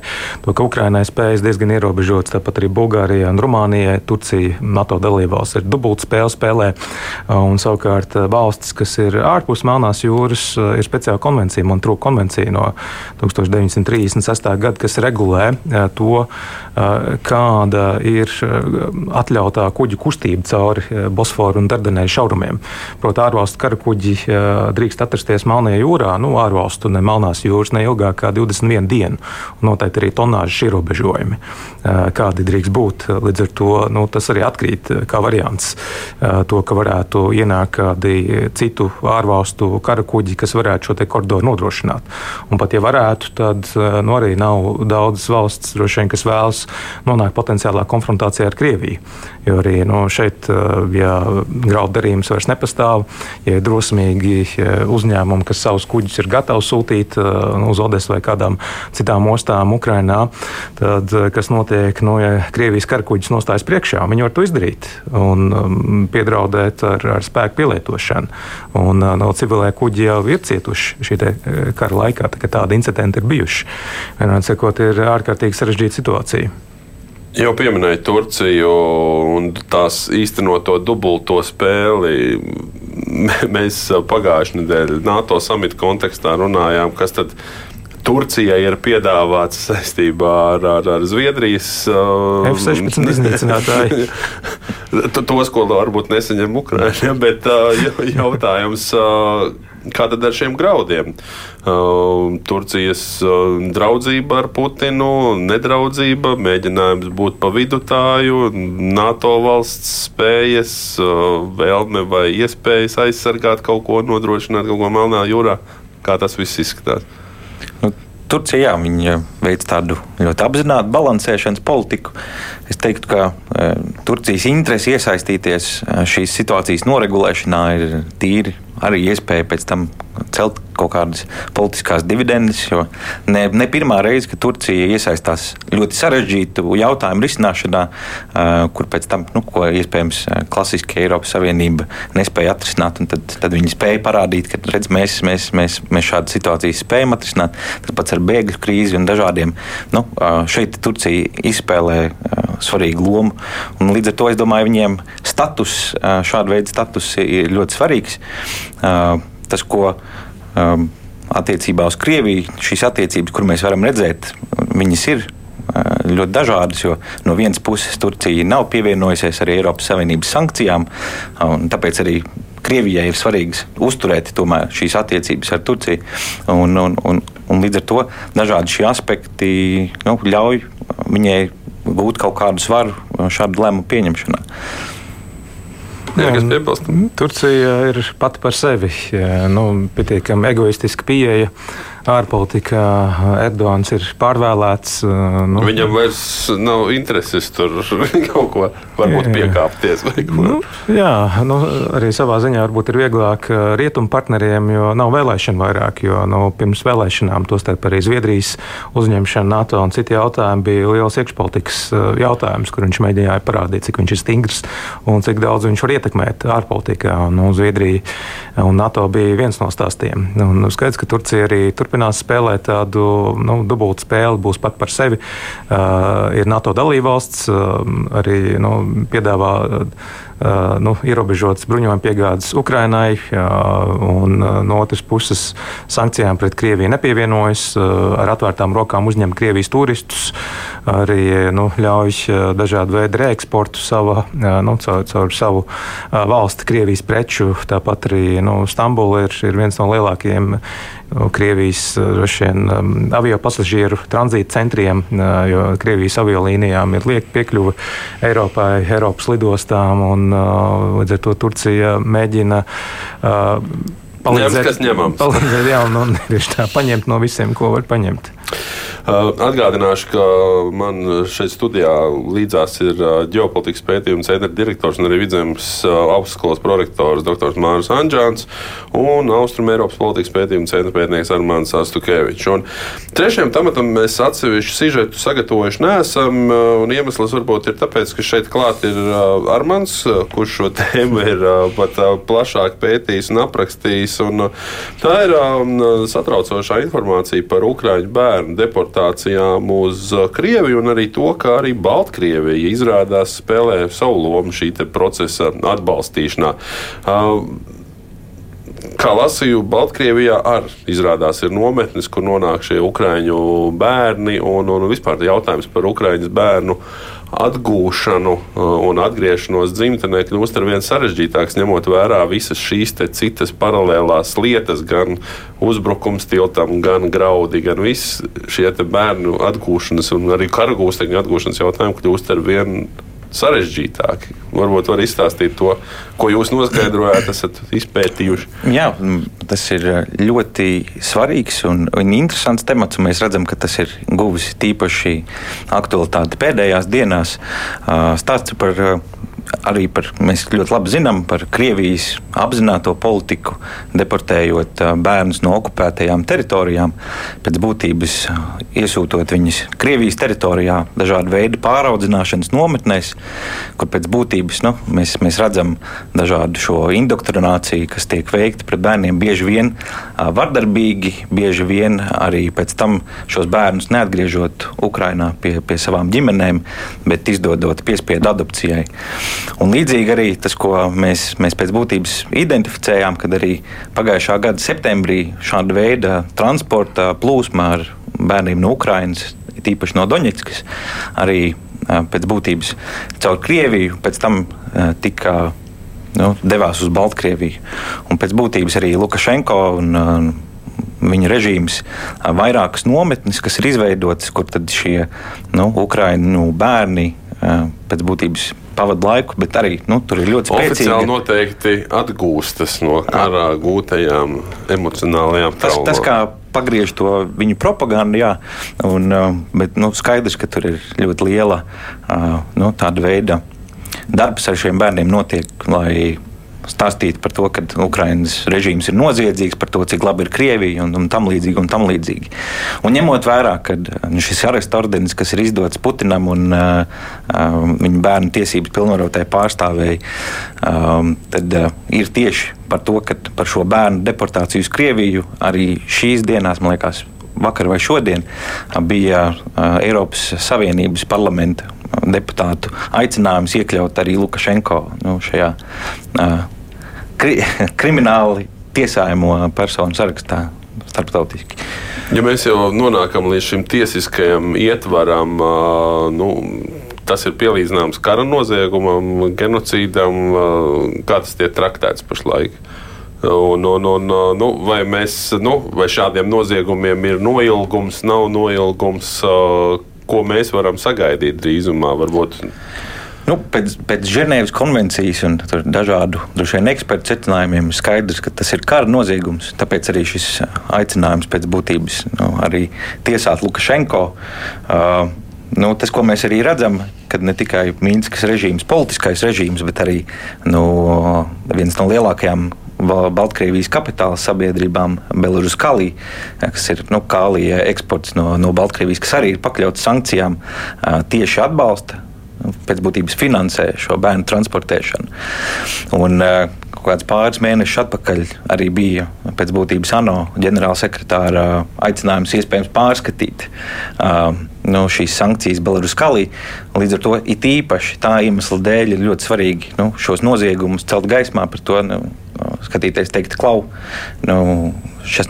To, ka Ukrainai spējas diezgan ierobežotas, tāpat arī Bulgārijai un Rumānijai, Turcija, NATO dalībvalsts ir dubult spēle spēlē. Un savukārt valstis, kas ir ārpus Melnās jūras, ir speciāla konvencija, Montrūka konvencija no 1936. gada, kas regulē to, kāda ir atļautā kuģu kustība cauri Bosforu un Dardanēļu šaurumiem. Proti, ārvalstu karakuģi drīkst atrasties Melnajā jūrā, nu, ārvalstu ne Melnās jūras kuras ne ilgāk kā 21 dienu. Noteikti arī tonāžas ierobežojumi, kādi drīkst būt. Līdz ar to nu, tas arī atkrīt kā variants to, ka varētu ienākt kādi citu ārvalstu kara kuģi, kas varētu šo koridoru nodrošināt. Un pat ja varētu, tad nu, arī nav daudzas valsts, vien, kas vēlas nonākt potenciālā konfrontācijā ar Krieviju. Jo arī nu, šeit, ja graudu darījums vairs nepastāv, ja ir drosmīgi uzņēmumi, kas savus kuģus ir gatavi sūtīt nu, uz Odesu vai kādām citām ostām Ukrajinā, tad kas notiek, nu, ja Krievijas karakuģis nostājas priekšā, viņi var to izdarīt un um, piedraudēt ar, ar spēku pielietošanu. Un, uh, no civilē kuģi jau ir cietuši šī kara laikā, tā, tādi incidenti ir bijuši. Vienmēr sakot, ir ārkārtīgi sarežģīta situācija. Jau pieminēja Turciju un tās īstenoto dubulto spēli. Mēs pagājušajā nedēļā NATO samita kontekstā runājām, kas tad Turcijai ir piedāvāts saistībā ar, ar, ar Zviedrijas uh, F-16 iznīcinātāju. Tos, ko varbūt nesaņem Ukraiņa, bet jautājums. Kā tad ar šiem graudiem? Turcijas draudzība ar Putinu, nedraudzība, mēģinājums būt pa vidutāju, NATO valsts spējas, vēlme vai iespējas aizsargāt kaut ko, nodrošināt kaut ko Melnā jūrā. Kā tas viss izskatās? Nu, Turcija jā, viņa veic tādu ļoti apzinātu balansēšanas politiku. Es teiktu, ka e, Turcijas interese iesaistīties e, šīs situācijas noregulēšanā ir tīri arī iespēja pēc tam celt kaut kādas politiskās dividendes. Jo ne, ne pirmā reize, kad Turcija iesaistās ļoti sarežģītu jautājumu risināšanā, kur pēc tam, nu, ko iespējams klasiski Eiropas Savienība nespēja atrisināt, tad, tad viņi spēja parādīt, ka redz, mēs, mēs, mēs, mēs šādu situāciju spējam atrisināt. Tas pats ar bēgļu krīzi un dažādiem. Nu, šeit Turcija izspēlē svarīgu lomu. Un līdz ar to es domāju, viņiem status, šāda veida status ir ļoti svarīgs. Tas, ko attiecībā uz Krieviju, šīs attiecības, kur mēs varam redzēt, viņas ir ļoti dažādas, no vienas puses Turcija nav pievienojusies arī Eiropas Savienības sankcijām, un tāpēc arī Krievijai ir svarīgi uzturēt tomēr, šīs attiecības ar Turciju. Un, un, un, un līdz ar to dažādi šie aspekti nu, ļauj viņai gūt kaut kādu svaru šādu lēmumu pieņemšanā. Jā, kas piebilst? Turcija ir pati par sevi nu, pietiekami egoistiska pieeja ārpolitikā Erdogans ir pārvēlēts. Nu, Viņam vairs nav intereses tur kaut ko varbūt piekāpties. Nu, jā, nu, arī savā ziņā varbūt ir vieglāk rietumu partneriem, jo nav vēlēšana vairāk. Jo nu, pirms vēlēšanām, tostarp arī Zviedrijas uzņemšana NATO un citi jautājumi bija liels iekšpolitikas jautājums, kur viņš mēģināja parādīt, cik viņš ir stingrs un cik daudz viņš var ietekmēt ārpolitikā. Nu, Zviedrija un NATO bija viens no stāstiem. Un skaidrs, ka Turcija arī turpina turpinās spēlēt tādu nu, dubultu spēli, būs pat par sevi. Uh, ir NATO dalībvalsts, uh, arī nu, piedāvā. Uh, nu, ierobežotas bruņojuma piegādes Ukrainai, un uh, no otras puses sankcijām pret Krieviju nepievienojas, uh, ar atvērtām rokām uzņem Krievijas turistus, arī nu, ļauj dažādu veidu reeksportu sava, nu, caur, caur savu valsti Krievijas preču. Tāpat arī nu, Stambula ir, ir viens no lielākajiem Krievijas vien, um, avio pasažieru tranzīta centriem, uh, jo Krievijas aviolīnijām ir lieka piekļuve Eiropai, Eiropas lidostām, un uh, līdz ar to Turcija mēģina palīdzēt, kas ņemams. palīdzēt jā, un, un tā paņemt no visiem, ko var paņemt. Uh, atgādināšu, ka man šeit studijā līdzās ir uh, ģeopolitikas pētījuma centra direktors un arī vidzemes uh, augstskolas prorektors dr. Mārcis Anģāns un Austrum Eiropas politikas pētījuma centra pētnieks Armāns Astukevičs. Un trešajam tematam mēs atsevišķu sižetu sagatavojuši neesam, un iemesls varbūt ir tāpēc, ka šeit klāt ir Armāns, kurš šo tēmu ir pat plašāk pētījis un aprakstījis. Un tā ir um, satraucošā informācija par Ukraiņu bērnu deportāciju deportācijām uz uh, Krieviju, un arī to, ka arī Baltkrievija izrādās spēlē savu lomu šī procesa atbalstīšanā. Uh, kā lasīju, Baltkrievijā arī izrādās ir nometnes, kur nonāk šie ukraiņu bērni un, un vispār jautājums par ukraiņas bērnu atgūšanu uh, un atgriešanos dzimtenē kļūst ar vien sarežģītāks, ņemot vērā visas šīs citas paralēlās lietas, gan uzbrukums tiltam, gan graudi, gan viss šie bērnu atgūšanas un arī karagūsteņu atgūšanas jautājumi kļūst ar vien sarežģītāki. Varbūt var izstāstīt to, ko jūs noskaidrojāt, esat izpētījuši. Jā, tas ir ļoti svarīgs un, un interesants temats. Mēs redzam, ka tas ir guvis tīpaši aktualitāti pēdējās dienās. Stāsts par arī par, mēs ļoti labi zinām par Krievijas apzināto politiku, deportējot bērnus no okupētajām teritorijām, pēc būtības iesūtot viņus Krievijas teritorijā, dažādu veidu pāraudzināšanas nometnēs, kur pēc būtības nu, mēs, mēs redzam dažādu šo indoktrināciju, kas tiek veikta pret bērniem bieži vien vardarbīgi, bieži vien arī pēc tam šos bērnus neatgriežot Ukrainā pie, pie savām ģimenēm, bet izdodot piespiedu adopcijai. Un līdzīgi arī tas, ko mēs, mēs pēc būtības identificējām, kad arī pagājušā gada septembrī šāda veida transporta plūsma ar bērniem no Ukrainas, tīpaši no Doņetskas, arī pēc būtības caur Krieviju, pēc tam tika nu, devās uz Baltkrieviju. Un pēc būtības arī Lukašenko un viņa režīms vairākas nometnes, kas ir izveidotas, kur šie nu, Ukraiņu bērni pēc būtības pavadu laiku, bet arī nu, tur ir ļoti spēcīgi. Oficiāli noteikti atgūstas no karā gūtajām emocionālajām traumām. Tas, tas pagriež to viņu propagandu, jā, un, bet nu, skaidrs, ka tur ir ļoti liela nu, tāda veida darbs ar šiem bērniem notiek, lai stāstīt par to, ka Ukraiņas režīms ir noziedzīgs, par to, cik labi ir Krievija un, un tam līdzīgi. Un, tam līdzīgi. un ņemot vērā, ka nu, šis arestu ordenis, kas ir izdots Putinam un uh, uh, viņa bērnu tiesības pilnvarotai pārstāvēji, um, tad uh, ir tieši par to, ka par šo bērnu deportāciju uz Krieviju arī šīs dienās, man liekas, vakar vai šodien bija uh, Eiropas Savienības parlamenta deputātu aicinājums iekļaut arī Lukašenko nu, šajā uh, kri, krimināli tiesājumu personu sarakstā starptautiski. Ja mēs jau nonākam līdz šim tiesiskajam ietvaram, nu, tas ir pielīdzināms kara noziegumam, genocīdam, kā tas tiek traktēts pašlaik. Un, un, un, nu, vai, mēs, nu, vai šādiem noziegumiem ir noilgums, nav noilgums, ko mēs varam sagaidīt drīzumā? Varbūt Nu, pēc, pēc Ženēvas konvencijas un dažādu vien, ekspertu secinājumiem ir skaidrs, ka tas ir kara noziegums. Tāpēc arī šis aicinājums pēc būtības nu, arī tiesāt Lukašenko. Uh, Nu, tas, ko mēs arī redzam, kad ne tikai Mīnskas režīms, politiskais režīms, bet arī nu, viens no lielākajām Baltkrievijas kapitāla sabiedrībām, Belarus Kalī, kas ir nu, kālija eksports no, no Baltkrievijas, kas arī ir pakļauts sankcijām, tieši atbalsta pēc būtības finansē šo bērnu transportēšanu. Un, eh, kāds pāris mēnešus atpakaļ arī bija pēc būtības ANO ģenerālsekretāra aicinājums iespējams pārskatīt uh, nu, šīs sankcijas Belaruskalī. Līdz ar to it īpaši tā iemesla dēļ ir ļoti svarīgi nu, šos noziegumus celt gaismā par to. Nu, skatīties, teikt, klau, nu,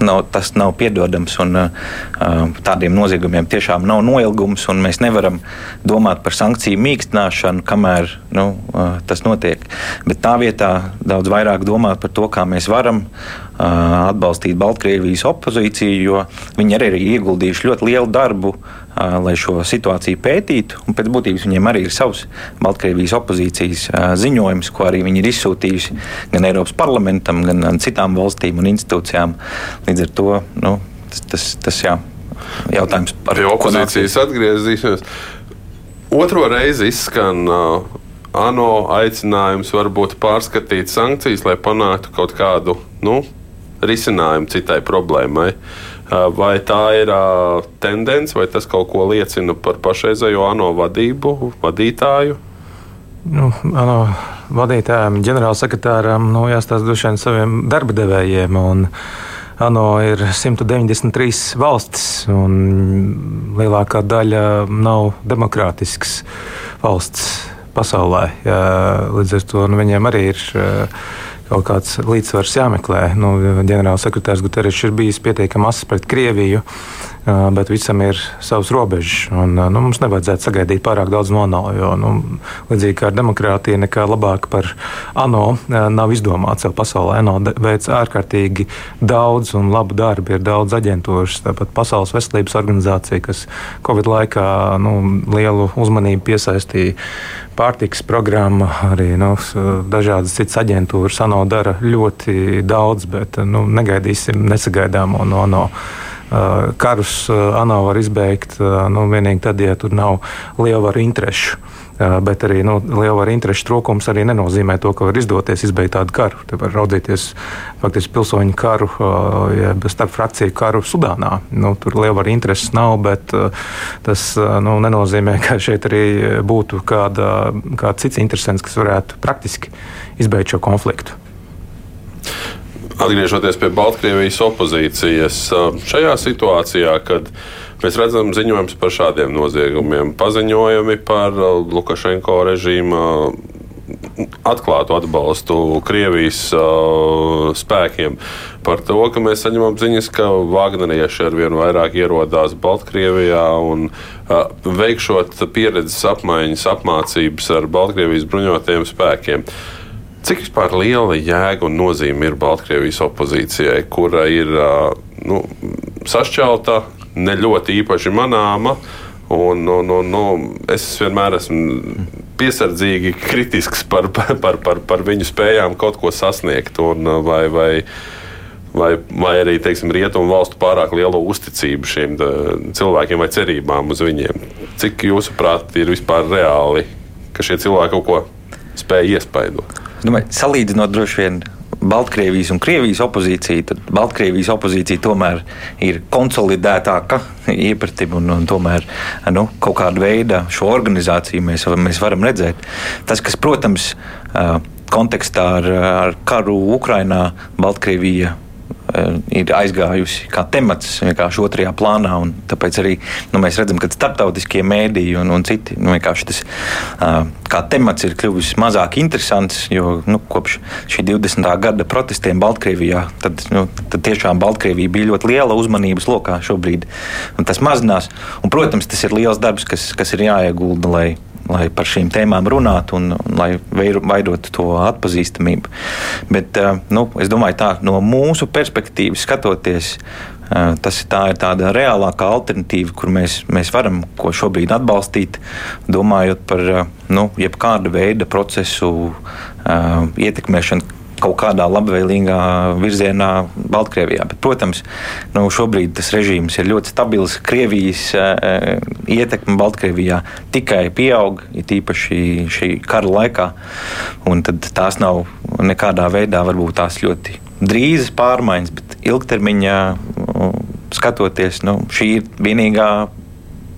nav, tas nav piedodams. Un, uh, tādiem noziegumiem tiešām nav noilgums, mēs nevaram domāt par sankciju mīkstināšanu, kamēr nu, uh, tas notiek. Bet tā vietā daudz vairāk domāt par to, kā mēs varam uh, atbalstīt Baltkrievijas opozīciju, jo viņi arī ir ieguldījuši ļoti lielu darbu lai šo situāciju pētītu. Un pēc būtības viņiem arī ir savs Baltkrievijas opozīcijas ziņojums, ko arī viņi ir izsūtījuši gan Eiropas parlamentam, gan citām valstīm un institūcijām. Līdz ar to nu, tas, tas, tas jā, jautājums par Pie opozīcijas atgriezīsimies. Otro reizi izskan uh, ANO aicinājums varbūt pārskatīt sankcijas, lai panāktu kaut kādu nu, risinājumu citai problēmai. Vai tā ir tendence, vai tas kaut ko liecina par pašreizējo ANO vadību, vadītāju? Nu, ANO vadītājiem, ģenerālsekretāram nu, jāstāsta droši vien saviem darba devējiem. ANO ir 193 valstis, un lielākā daļa nav demokrātiskas valsts pasaulē. Jā, līdz ar to nu, viņiem arī ir kaut kāds līdzsvars jāmeklē. Nu, ģenerālsekretārs Guterres ir bijis pietiekami asins pret Krieviju. Bet visam ir savs robežas. Un, nu, mums nevajadzētu sagaidīt pārāk daudz no ANO, jo nu, līdzīgi kā ar demokrātiju, nekā labāk par ANO nav izdomāts jau pasaulē. ANO veic ārkārtīgi daudz un labu darbu, ir daudz aģentūras, tāpat Pasaules veselības organizācija, kas Covid laikā nu, lielu uzmanību piesaistīja pārtiks programma, arī nu, dažādas citas aģentūras. ANO dara ļoti daudz, bet nu, negaidīsim nesagaidāmo no ANO. Karus ANO var izbeigt nu, tikai tad, ja tur nav lielvaru interešu. Bet arī nu, lielvaru interešu trūkums arī nenozīmē to, ka var izdoties izbeigt tādu karu. Te var raudzīties faktiski pilsoņu karu, jeb starp frakciju karu Sudānā. Nu, tur lielvaru intereses nav, bet tas nu, nenozīmē, ka šeit arī būtu kāda, kāds cits interesants, kas varētu praktiski izbeigt šo konfliktu. Atgriežoties pie Baltkrievijas opozīcijas, šajā situācijā, kad mēs redzam ziņojumus par šādiem noziegumiem, paziņojumi par Lukašenko režīmu atklātu atbalstu Krievijas uh, spēkiem. Par to, ka mēs saņemam ziņas, ka Wagnerieši ar vien vairāk ierodās Baltkrievijā un uh, veikšot pieredzes apmaiņas, apmācības ar Baltkrievijas bruņotajiem spēkiem. Uh, Cik vispār liela jēga un nozīme ir Baltkrievijas opozīcijai, kura ir nu, sašķelta, ne ļoti īpaši manāma? Un, un, un, nu, es vienmēr esmu piesardzīgi kritisks par, par, par, par viņu spējām kaut ko sasniegt. Un, vai, vai, vai, vai arī teiksim, rietumu valstu pārāk lielo uzticību šiem cilvēkiem vai cerībām uz viņiem. Cik jūsuprāt ir vispār reāli, ka šie cilvēki kaut ko spēj iespaidot? domāju, salīdzinot droši vien Baltkrievijas un Krievijas opozīciju, tad Baltkrievijas opozīcija tomēr ir konsolidētāka iepratim un, un tomēr nu, kaut kāda veida šo organizāciju mēs, mēs varam redzēt. Tas, kas, protams, kontekstā ar, ar karu Ukrainā, Baltkrievija ir aizgājusi kā temats vienkārši otrajā plānā. Tāpēc arī nu, mēs redzam, ka starptautiskie mēdīji un, un citi nu, tas uh, kā temats ir kļuvis mazāk interesants. Jo nu, kopš šī 20. gada protestiem Baltkrievijā, tad, nu, tad tiešām Baltkrievija bija ļoti liela uzmanības lokā šobrīd. Tas mazinās. Un, protams, tas ir liels darbs, kas, kas ir jāiegulda, lai lai par šīm tēmām runātu un, un lai veidotu to atpazīstamību. Bet eh, nu, es domāju, tā no mūsu perspektīvas skatoties. Eh, tas tā ir tāda reālākā alternatīva, kur mēs, mēs varam ko šobrīd atbalstīt, domājot par eh, nu, jebkāda veida procesu ietekmēšanu, kaut kādā labvēlīgā virzienā Baltkrievijā. Bet, protams, nu, šobrīd tas režīms ir ļoti stabils. Krievijas uh, ietekme Baltkrievijā tikai pieaug, it īpaši šī kara laikā. Tās nav nekādā veidā varbūt tās ļoti drīzas pārmaiņas, bet ilgtermiņā skatoties, nu, šī ir vienīgā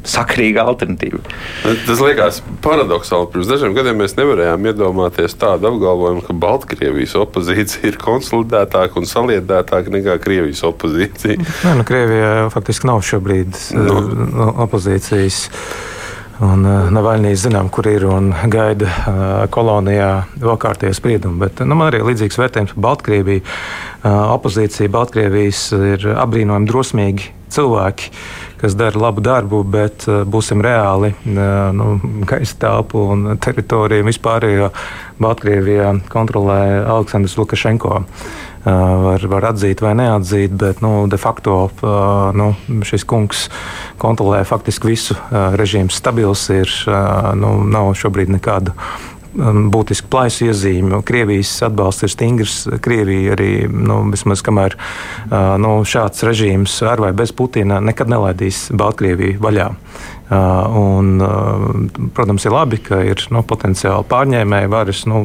sakrīga alternatīva. Tas liekas paradoxāli. Pirms dažiem gadiem mēs nevarējām iedomāties tādu apgalvojumu, ka Baltkrievijas opozīcija ir konsolidētāka un saliedētāka nekā Krievijas opozīcija. Nē, nu, Krievijā faktiski nav šobrīd no. Nu. opozīcijas. Un uh, Navaļnijas zinām, kur ir un gaida uh, kolonijā vēl kārtējā sprieduma. Bet nu, man arī ir līdzīgs vērtējums par Baltkrieviju. Uh, opozīcija Baltkrievijas ir apbrīnojami drosmīgi cilvēki kas dara labu darbu, bet uh, būsim reāli. Uh, nu, gaisa telpu un teritoriju vispārējo Baltkrievijā kontrolē Aleksandrs Lukašenko. Uh, var, var atzīt vai neatzīt, bet nu, de facto nu, šis kungs kontrolē faktiski visu. Režīms stabils ir, nu, nav šobrīd nekādu būtiski plaisu iezīme. Krievijas atbalsts ir stingrs. Krievija arī, nu, vismaz kamēr uh, nu, šāds režīms ar vai bez Putina nekad nelaidīs Baltkrieviju vaļā. Uh, un, uh, protams, ir labi, ka ir nu, potenciāli pārņēmēji varas, nu,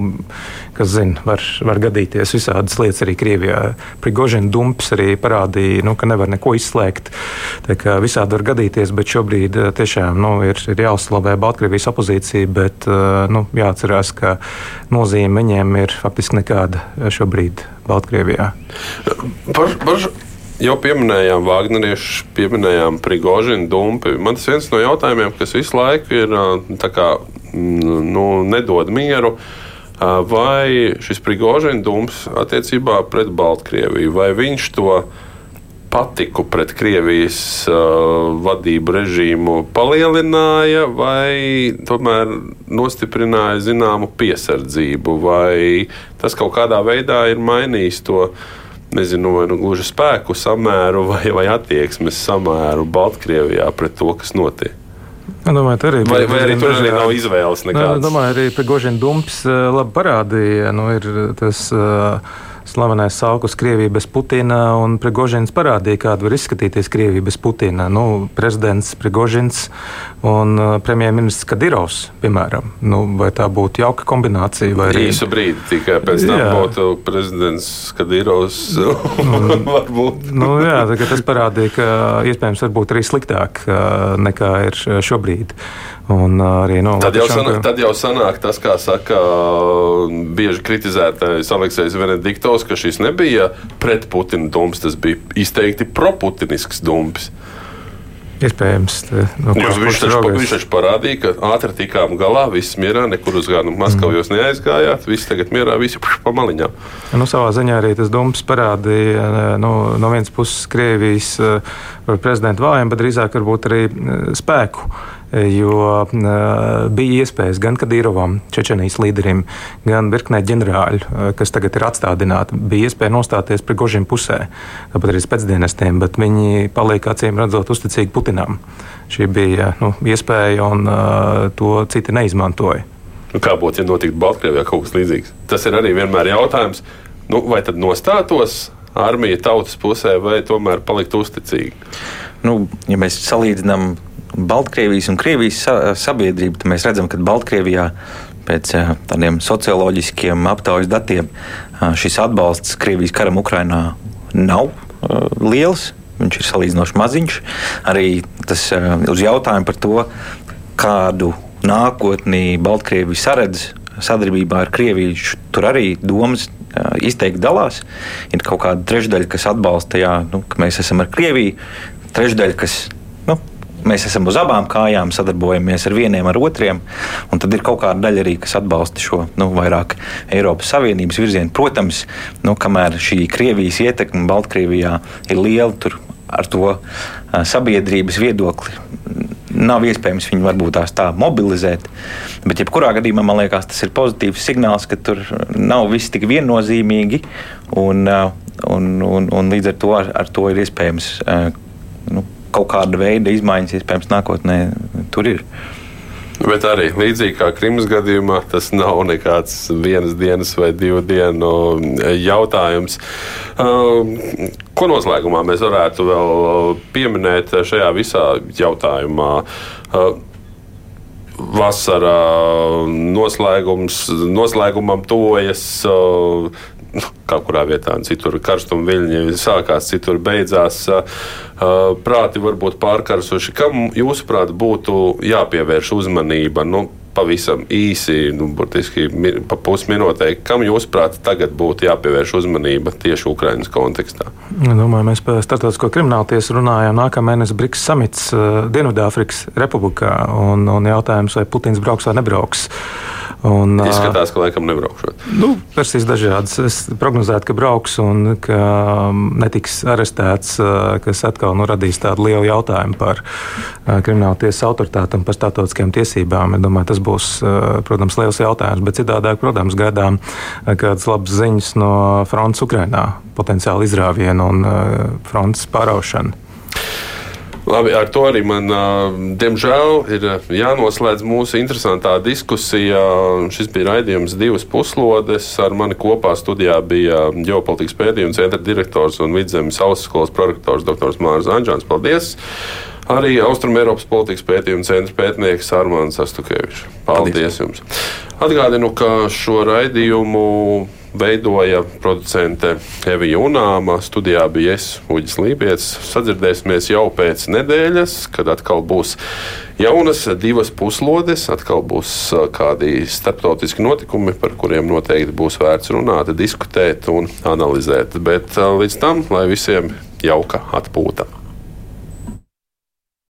kas zina, var, var gadīties visādas lietas arī Krievijā. Prigožina dumps arī parādīja, nu, ka nevar neko izslēgt. Visādi var gadīties, bet šobrīd uh, tiešām nu, ir, ir jāuzslavē Baltkrievijas opozīcija, bet nu, jāatcerās, ka nozīme viņiem ir faktiski nekāda šobrīd Baltkrievijā. Par, par Jau pieminējām Wagneriešu, pieminējām Prigožinu, Dumpi. Man tas viens no jautājumiem, kas visu laiku ir kā, nu, nedod mieru. Vai šis Prigožina Dumps attiecībā pret Baltkrieviju, vai viņš to patiku pret Krievijas vadību režīmu palielināja vai tomēr nostiprināja zināmu piesardzību, vai tas kaut kādā veidā ir mainījis to nezinu, vai nu gluži spēku samēru vai, vai attieksmes samēru Baltkrievijā pret to, kas notiek. Domāju, arī vai, vai arī tur arī nav izvēles nekādas. Es domāju, arī Prigožina Dumps labi parādīja, nu, ir tas. Uh, slavenais sauklis Krievija bez Putina, un Prigožins parādīja, kāda var izskatīties Krievija bez Putina. Nu, prezidents Prigožins un uh, premjerministrs Kadirovs, piemēram. Nu, vai tā būtu jauka kombinācija? Arī... Īsu brīdi tikai pēc tam jā. būtu prezidents Kadirovs. nu, jā, tas parādīja, ka iespējams varbūt arī sliktāk uh, nekā ir šobrīd. Un arī, nu, tad, jau sanāk, tad jau sanāk tas, kā saka bieži kritizētais Aleksis Venediktovs, ka šis nebija pret Putina dums, tas bija izteikti proputinisks dums. Iespējams, no Jūs, viņš, taču, viņš taču parādīja, ka ātri tikām galā, viss mierā, nekur uz gānu Maskavu mm. neaizgājāt, viss tagad mierā, visi pa maliņām. Nu, savā ziņā arī tas dums parādīja nu, no vienas puses Krievijas prezidentu vājumu, bet drīzāk varbūt arī spēku jo bija iespējas gan Kadīrovam, Čečenijas līderim, gan virknē ģenerāļu, kas tagad ir atstādināti, bija iespēja nostāties Prigožina pusē, tāpat arī pēcdienestiem, bet viņi paliek acīm redzot uzticīgi Putinam. Šī bija nu, iespēja, un uh, to citi neizmantoja. Nu, kā būtu, ja notiktu Baltkrievijā kaut kas līdzīgs? Tas ir arī vienmēr jautājums, nu, vai tad nostātos armija tautas pusē, vai tomēr palikt uzticīgi? Nu, ja mēs salīdzinām Baltkrievijas un Krievijas sabiedrību, tad mēs redzam, ka Baltkrievijā pēc tādiem socioloģiskiem aptaujas datiem šis atbalsts Krievijas karam Ukrainā nav liels. Viņš ir salīdzinoši maziņš. Arī tas uz jautājumu par to, kādu nākotni Baltkrievija saredz sadarbībā ar Krieviju, tur arī domas izteikti dalās. Ir kaut kāda trešdaļa, kas atbalsta, jā, nu, ka mēs esam ar Krieviju, trešdaļa, kas nu, mēs esam uz abām kājām, sadarbojamies ar vieniem, ar otriem. Tad ir kaut kāda daļa arī, kas atbalsta šo nu, vairāk Eiropas Savienības virzienu. Protams, nu, kamēr šī Krievijas ietekme Baltkrievijā ir liela, tur ar to sabiedrības viedokli nav iespējams viņu varbūt tā mobilizēt. Bet, jebkurā gadījumā, man liekas, tas ir pozitīvs signāls, ka tur nav viss tik viennozīmīgi. Un, un, un, un līdz ar to, ar, ar to ir iespējams nu, kaut kāda veida izmaiņas iespējams nākotnē tur ir. Bet arī līdzīgi kā Krimas gadījumā, tas nav nekāds vienas dienas vai divu dienu jautājums. Uh, ko noslēgumā mēs varētu vēl pieminēt šajā visā jautājumā? Uh, vasarā noslēgums, noslēgumam tuvojas. Uh, kaut kurā vietā, citur karstuma viļņi sākās, citur beidzās. Prāti varbūt pārkarsuši. Kam jūsuprāt būtu jāpievērš uzmanība? Nu, pavisam īsi, nu, burtiski pa pusminūtē, kam jūsuprāt tagad būtu jāpievērš uzmanība tieši Ukraiņas kontekstā? Domāju, mēs par starptautisko kriminālu tiesu runājām nākamā mēneša Briks samits uh, Dienvidāfrikas Republikā un, un jautājums, vai Putins brauks vai nebrauks. Un, Izskatās, ka laikam nebraukšot. Nu, versijas dažādas. Es prognozētu, ka brauks un ka netiks arestēts, kas atkal nu, radīs tādu lielu jautājumu par kriminālu tiesas autoritāti un par starptautiskajām tiesībām. Es domāju, tas būs, protams, liels jautājums, bet citādāk, protams, gaidām kādas labas ziņas no frontes Ukrainā, potenciāli izrāvienu un frontes pāraušanu. Labi, ar to arī man, diemžēl, ir jānoslēdz mūsu interesantā diskusija. Šis bija raidījums divas puslodes. Ar mani kopā studijā bija ģeopolitikas pētījuma centra direktors un vidzemes augstskolas prorektors dr. Mārcis Anģēns. Paldies! Arī Austrumēropas politikas pētījuma centra pētnieks Armāns Astukevičs. Paldies, Paldies jums! Atgādinu, ka šo raidījumu veidoja producente Evija Unāma. Studijā bija es, Uģis Lībijams. Sadzirdēsimies jau pēc nedēļas, kad atkal būs jaunas divas puslodes, atkal būs kādi starptautiski notikumi, par kuriem noteikti būs vērts runāt, diskutēt un analizēt. Bet līdz tam, lai visiem jauka atpūta!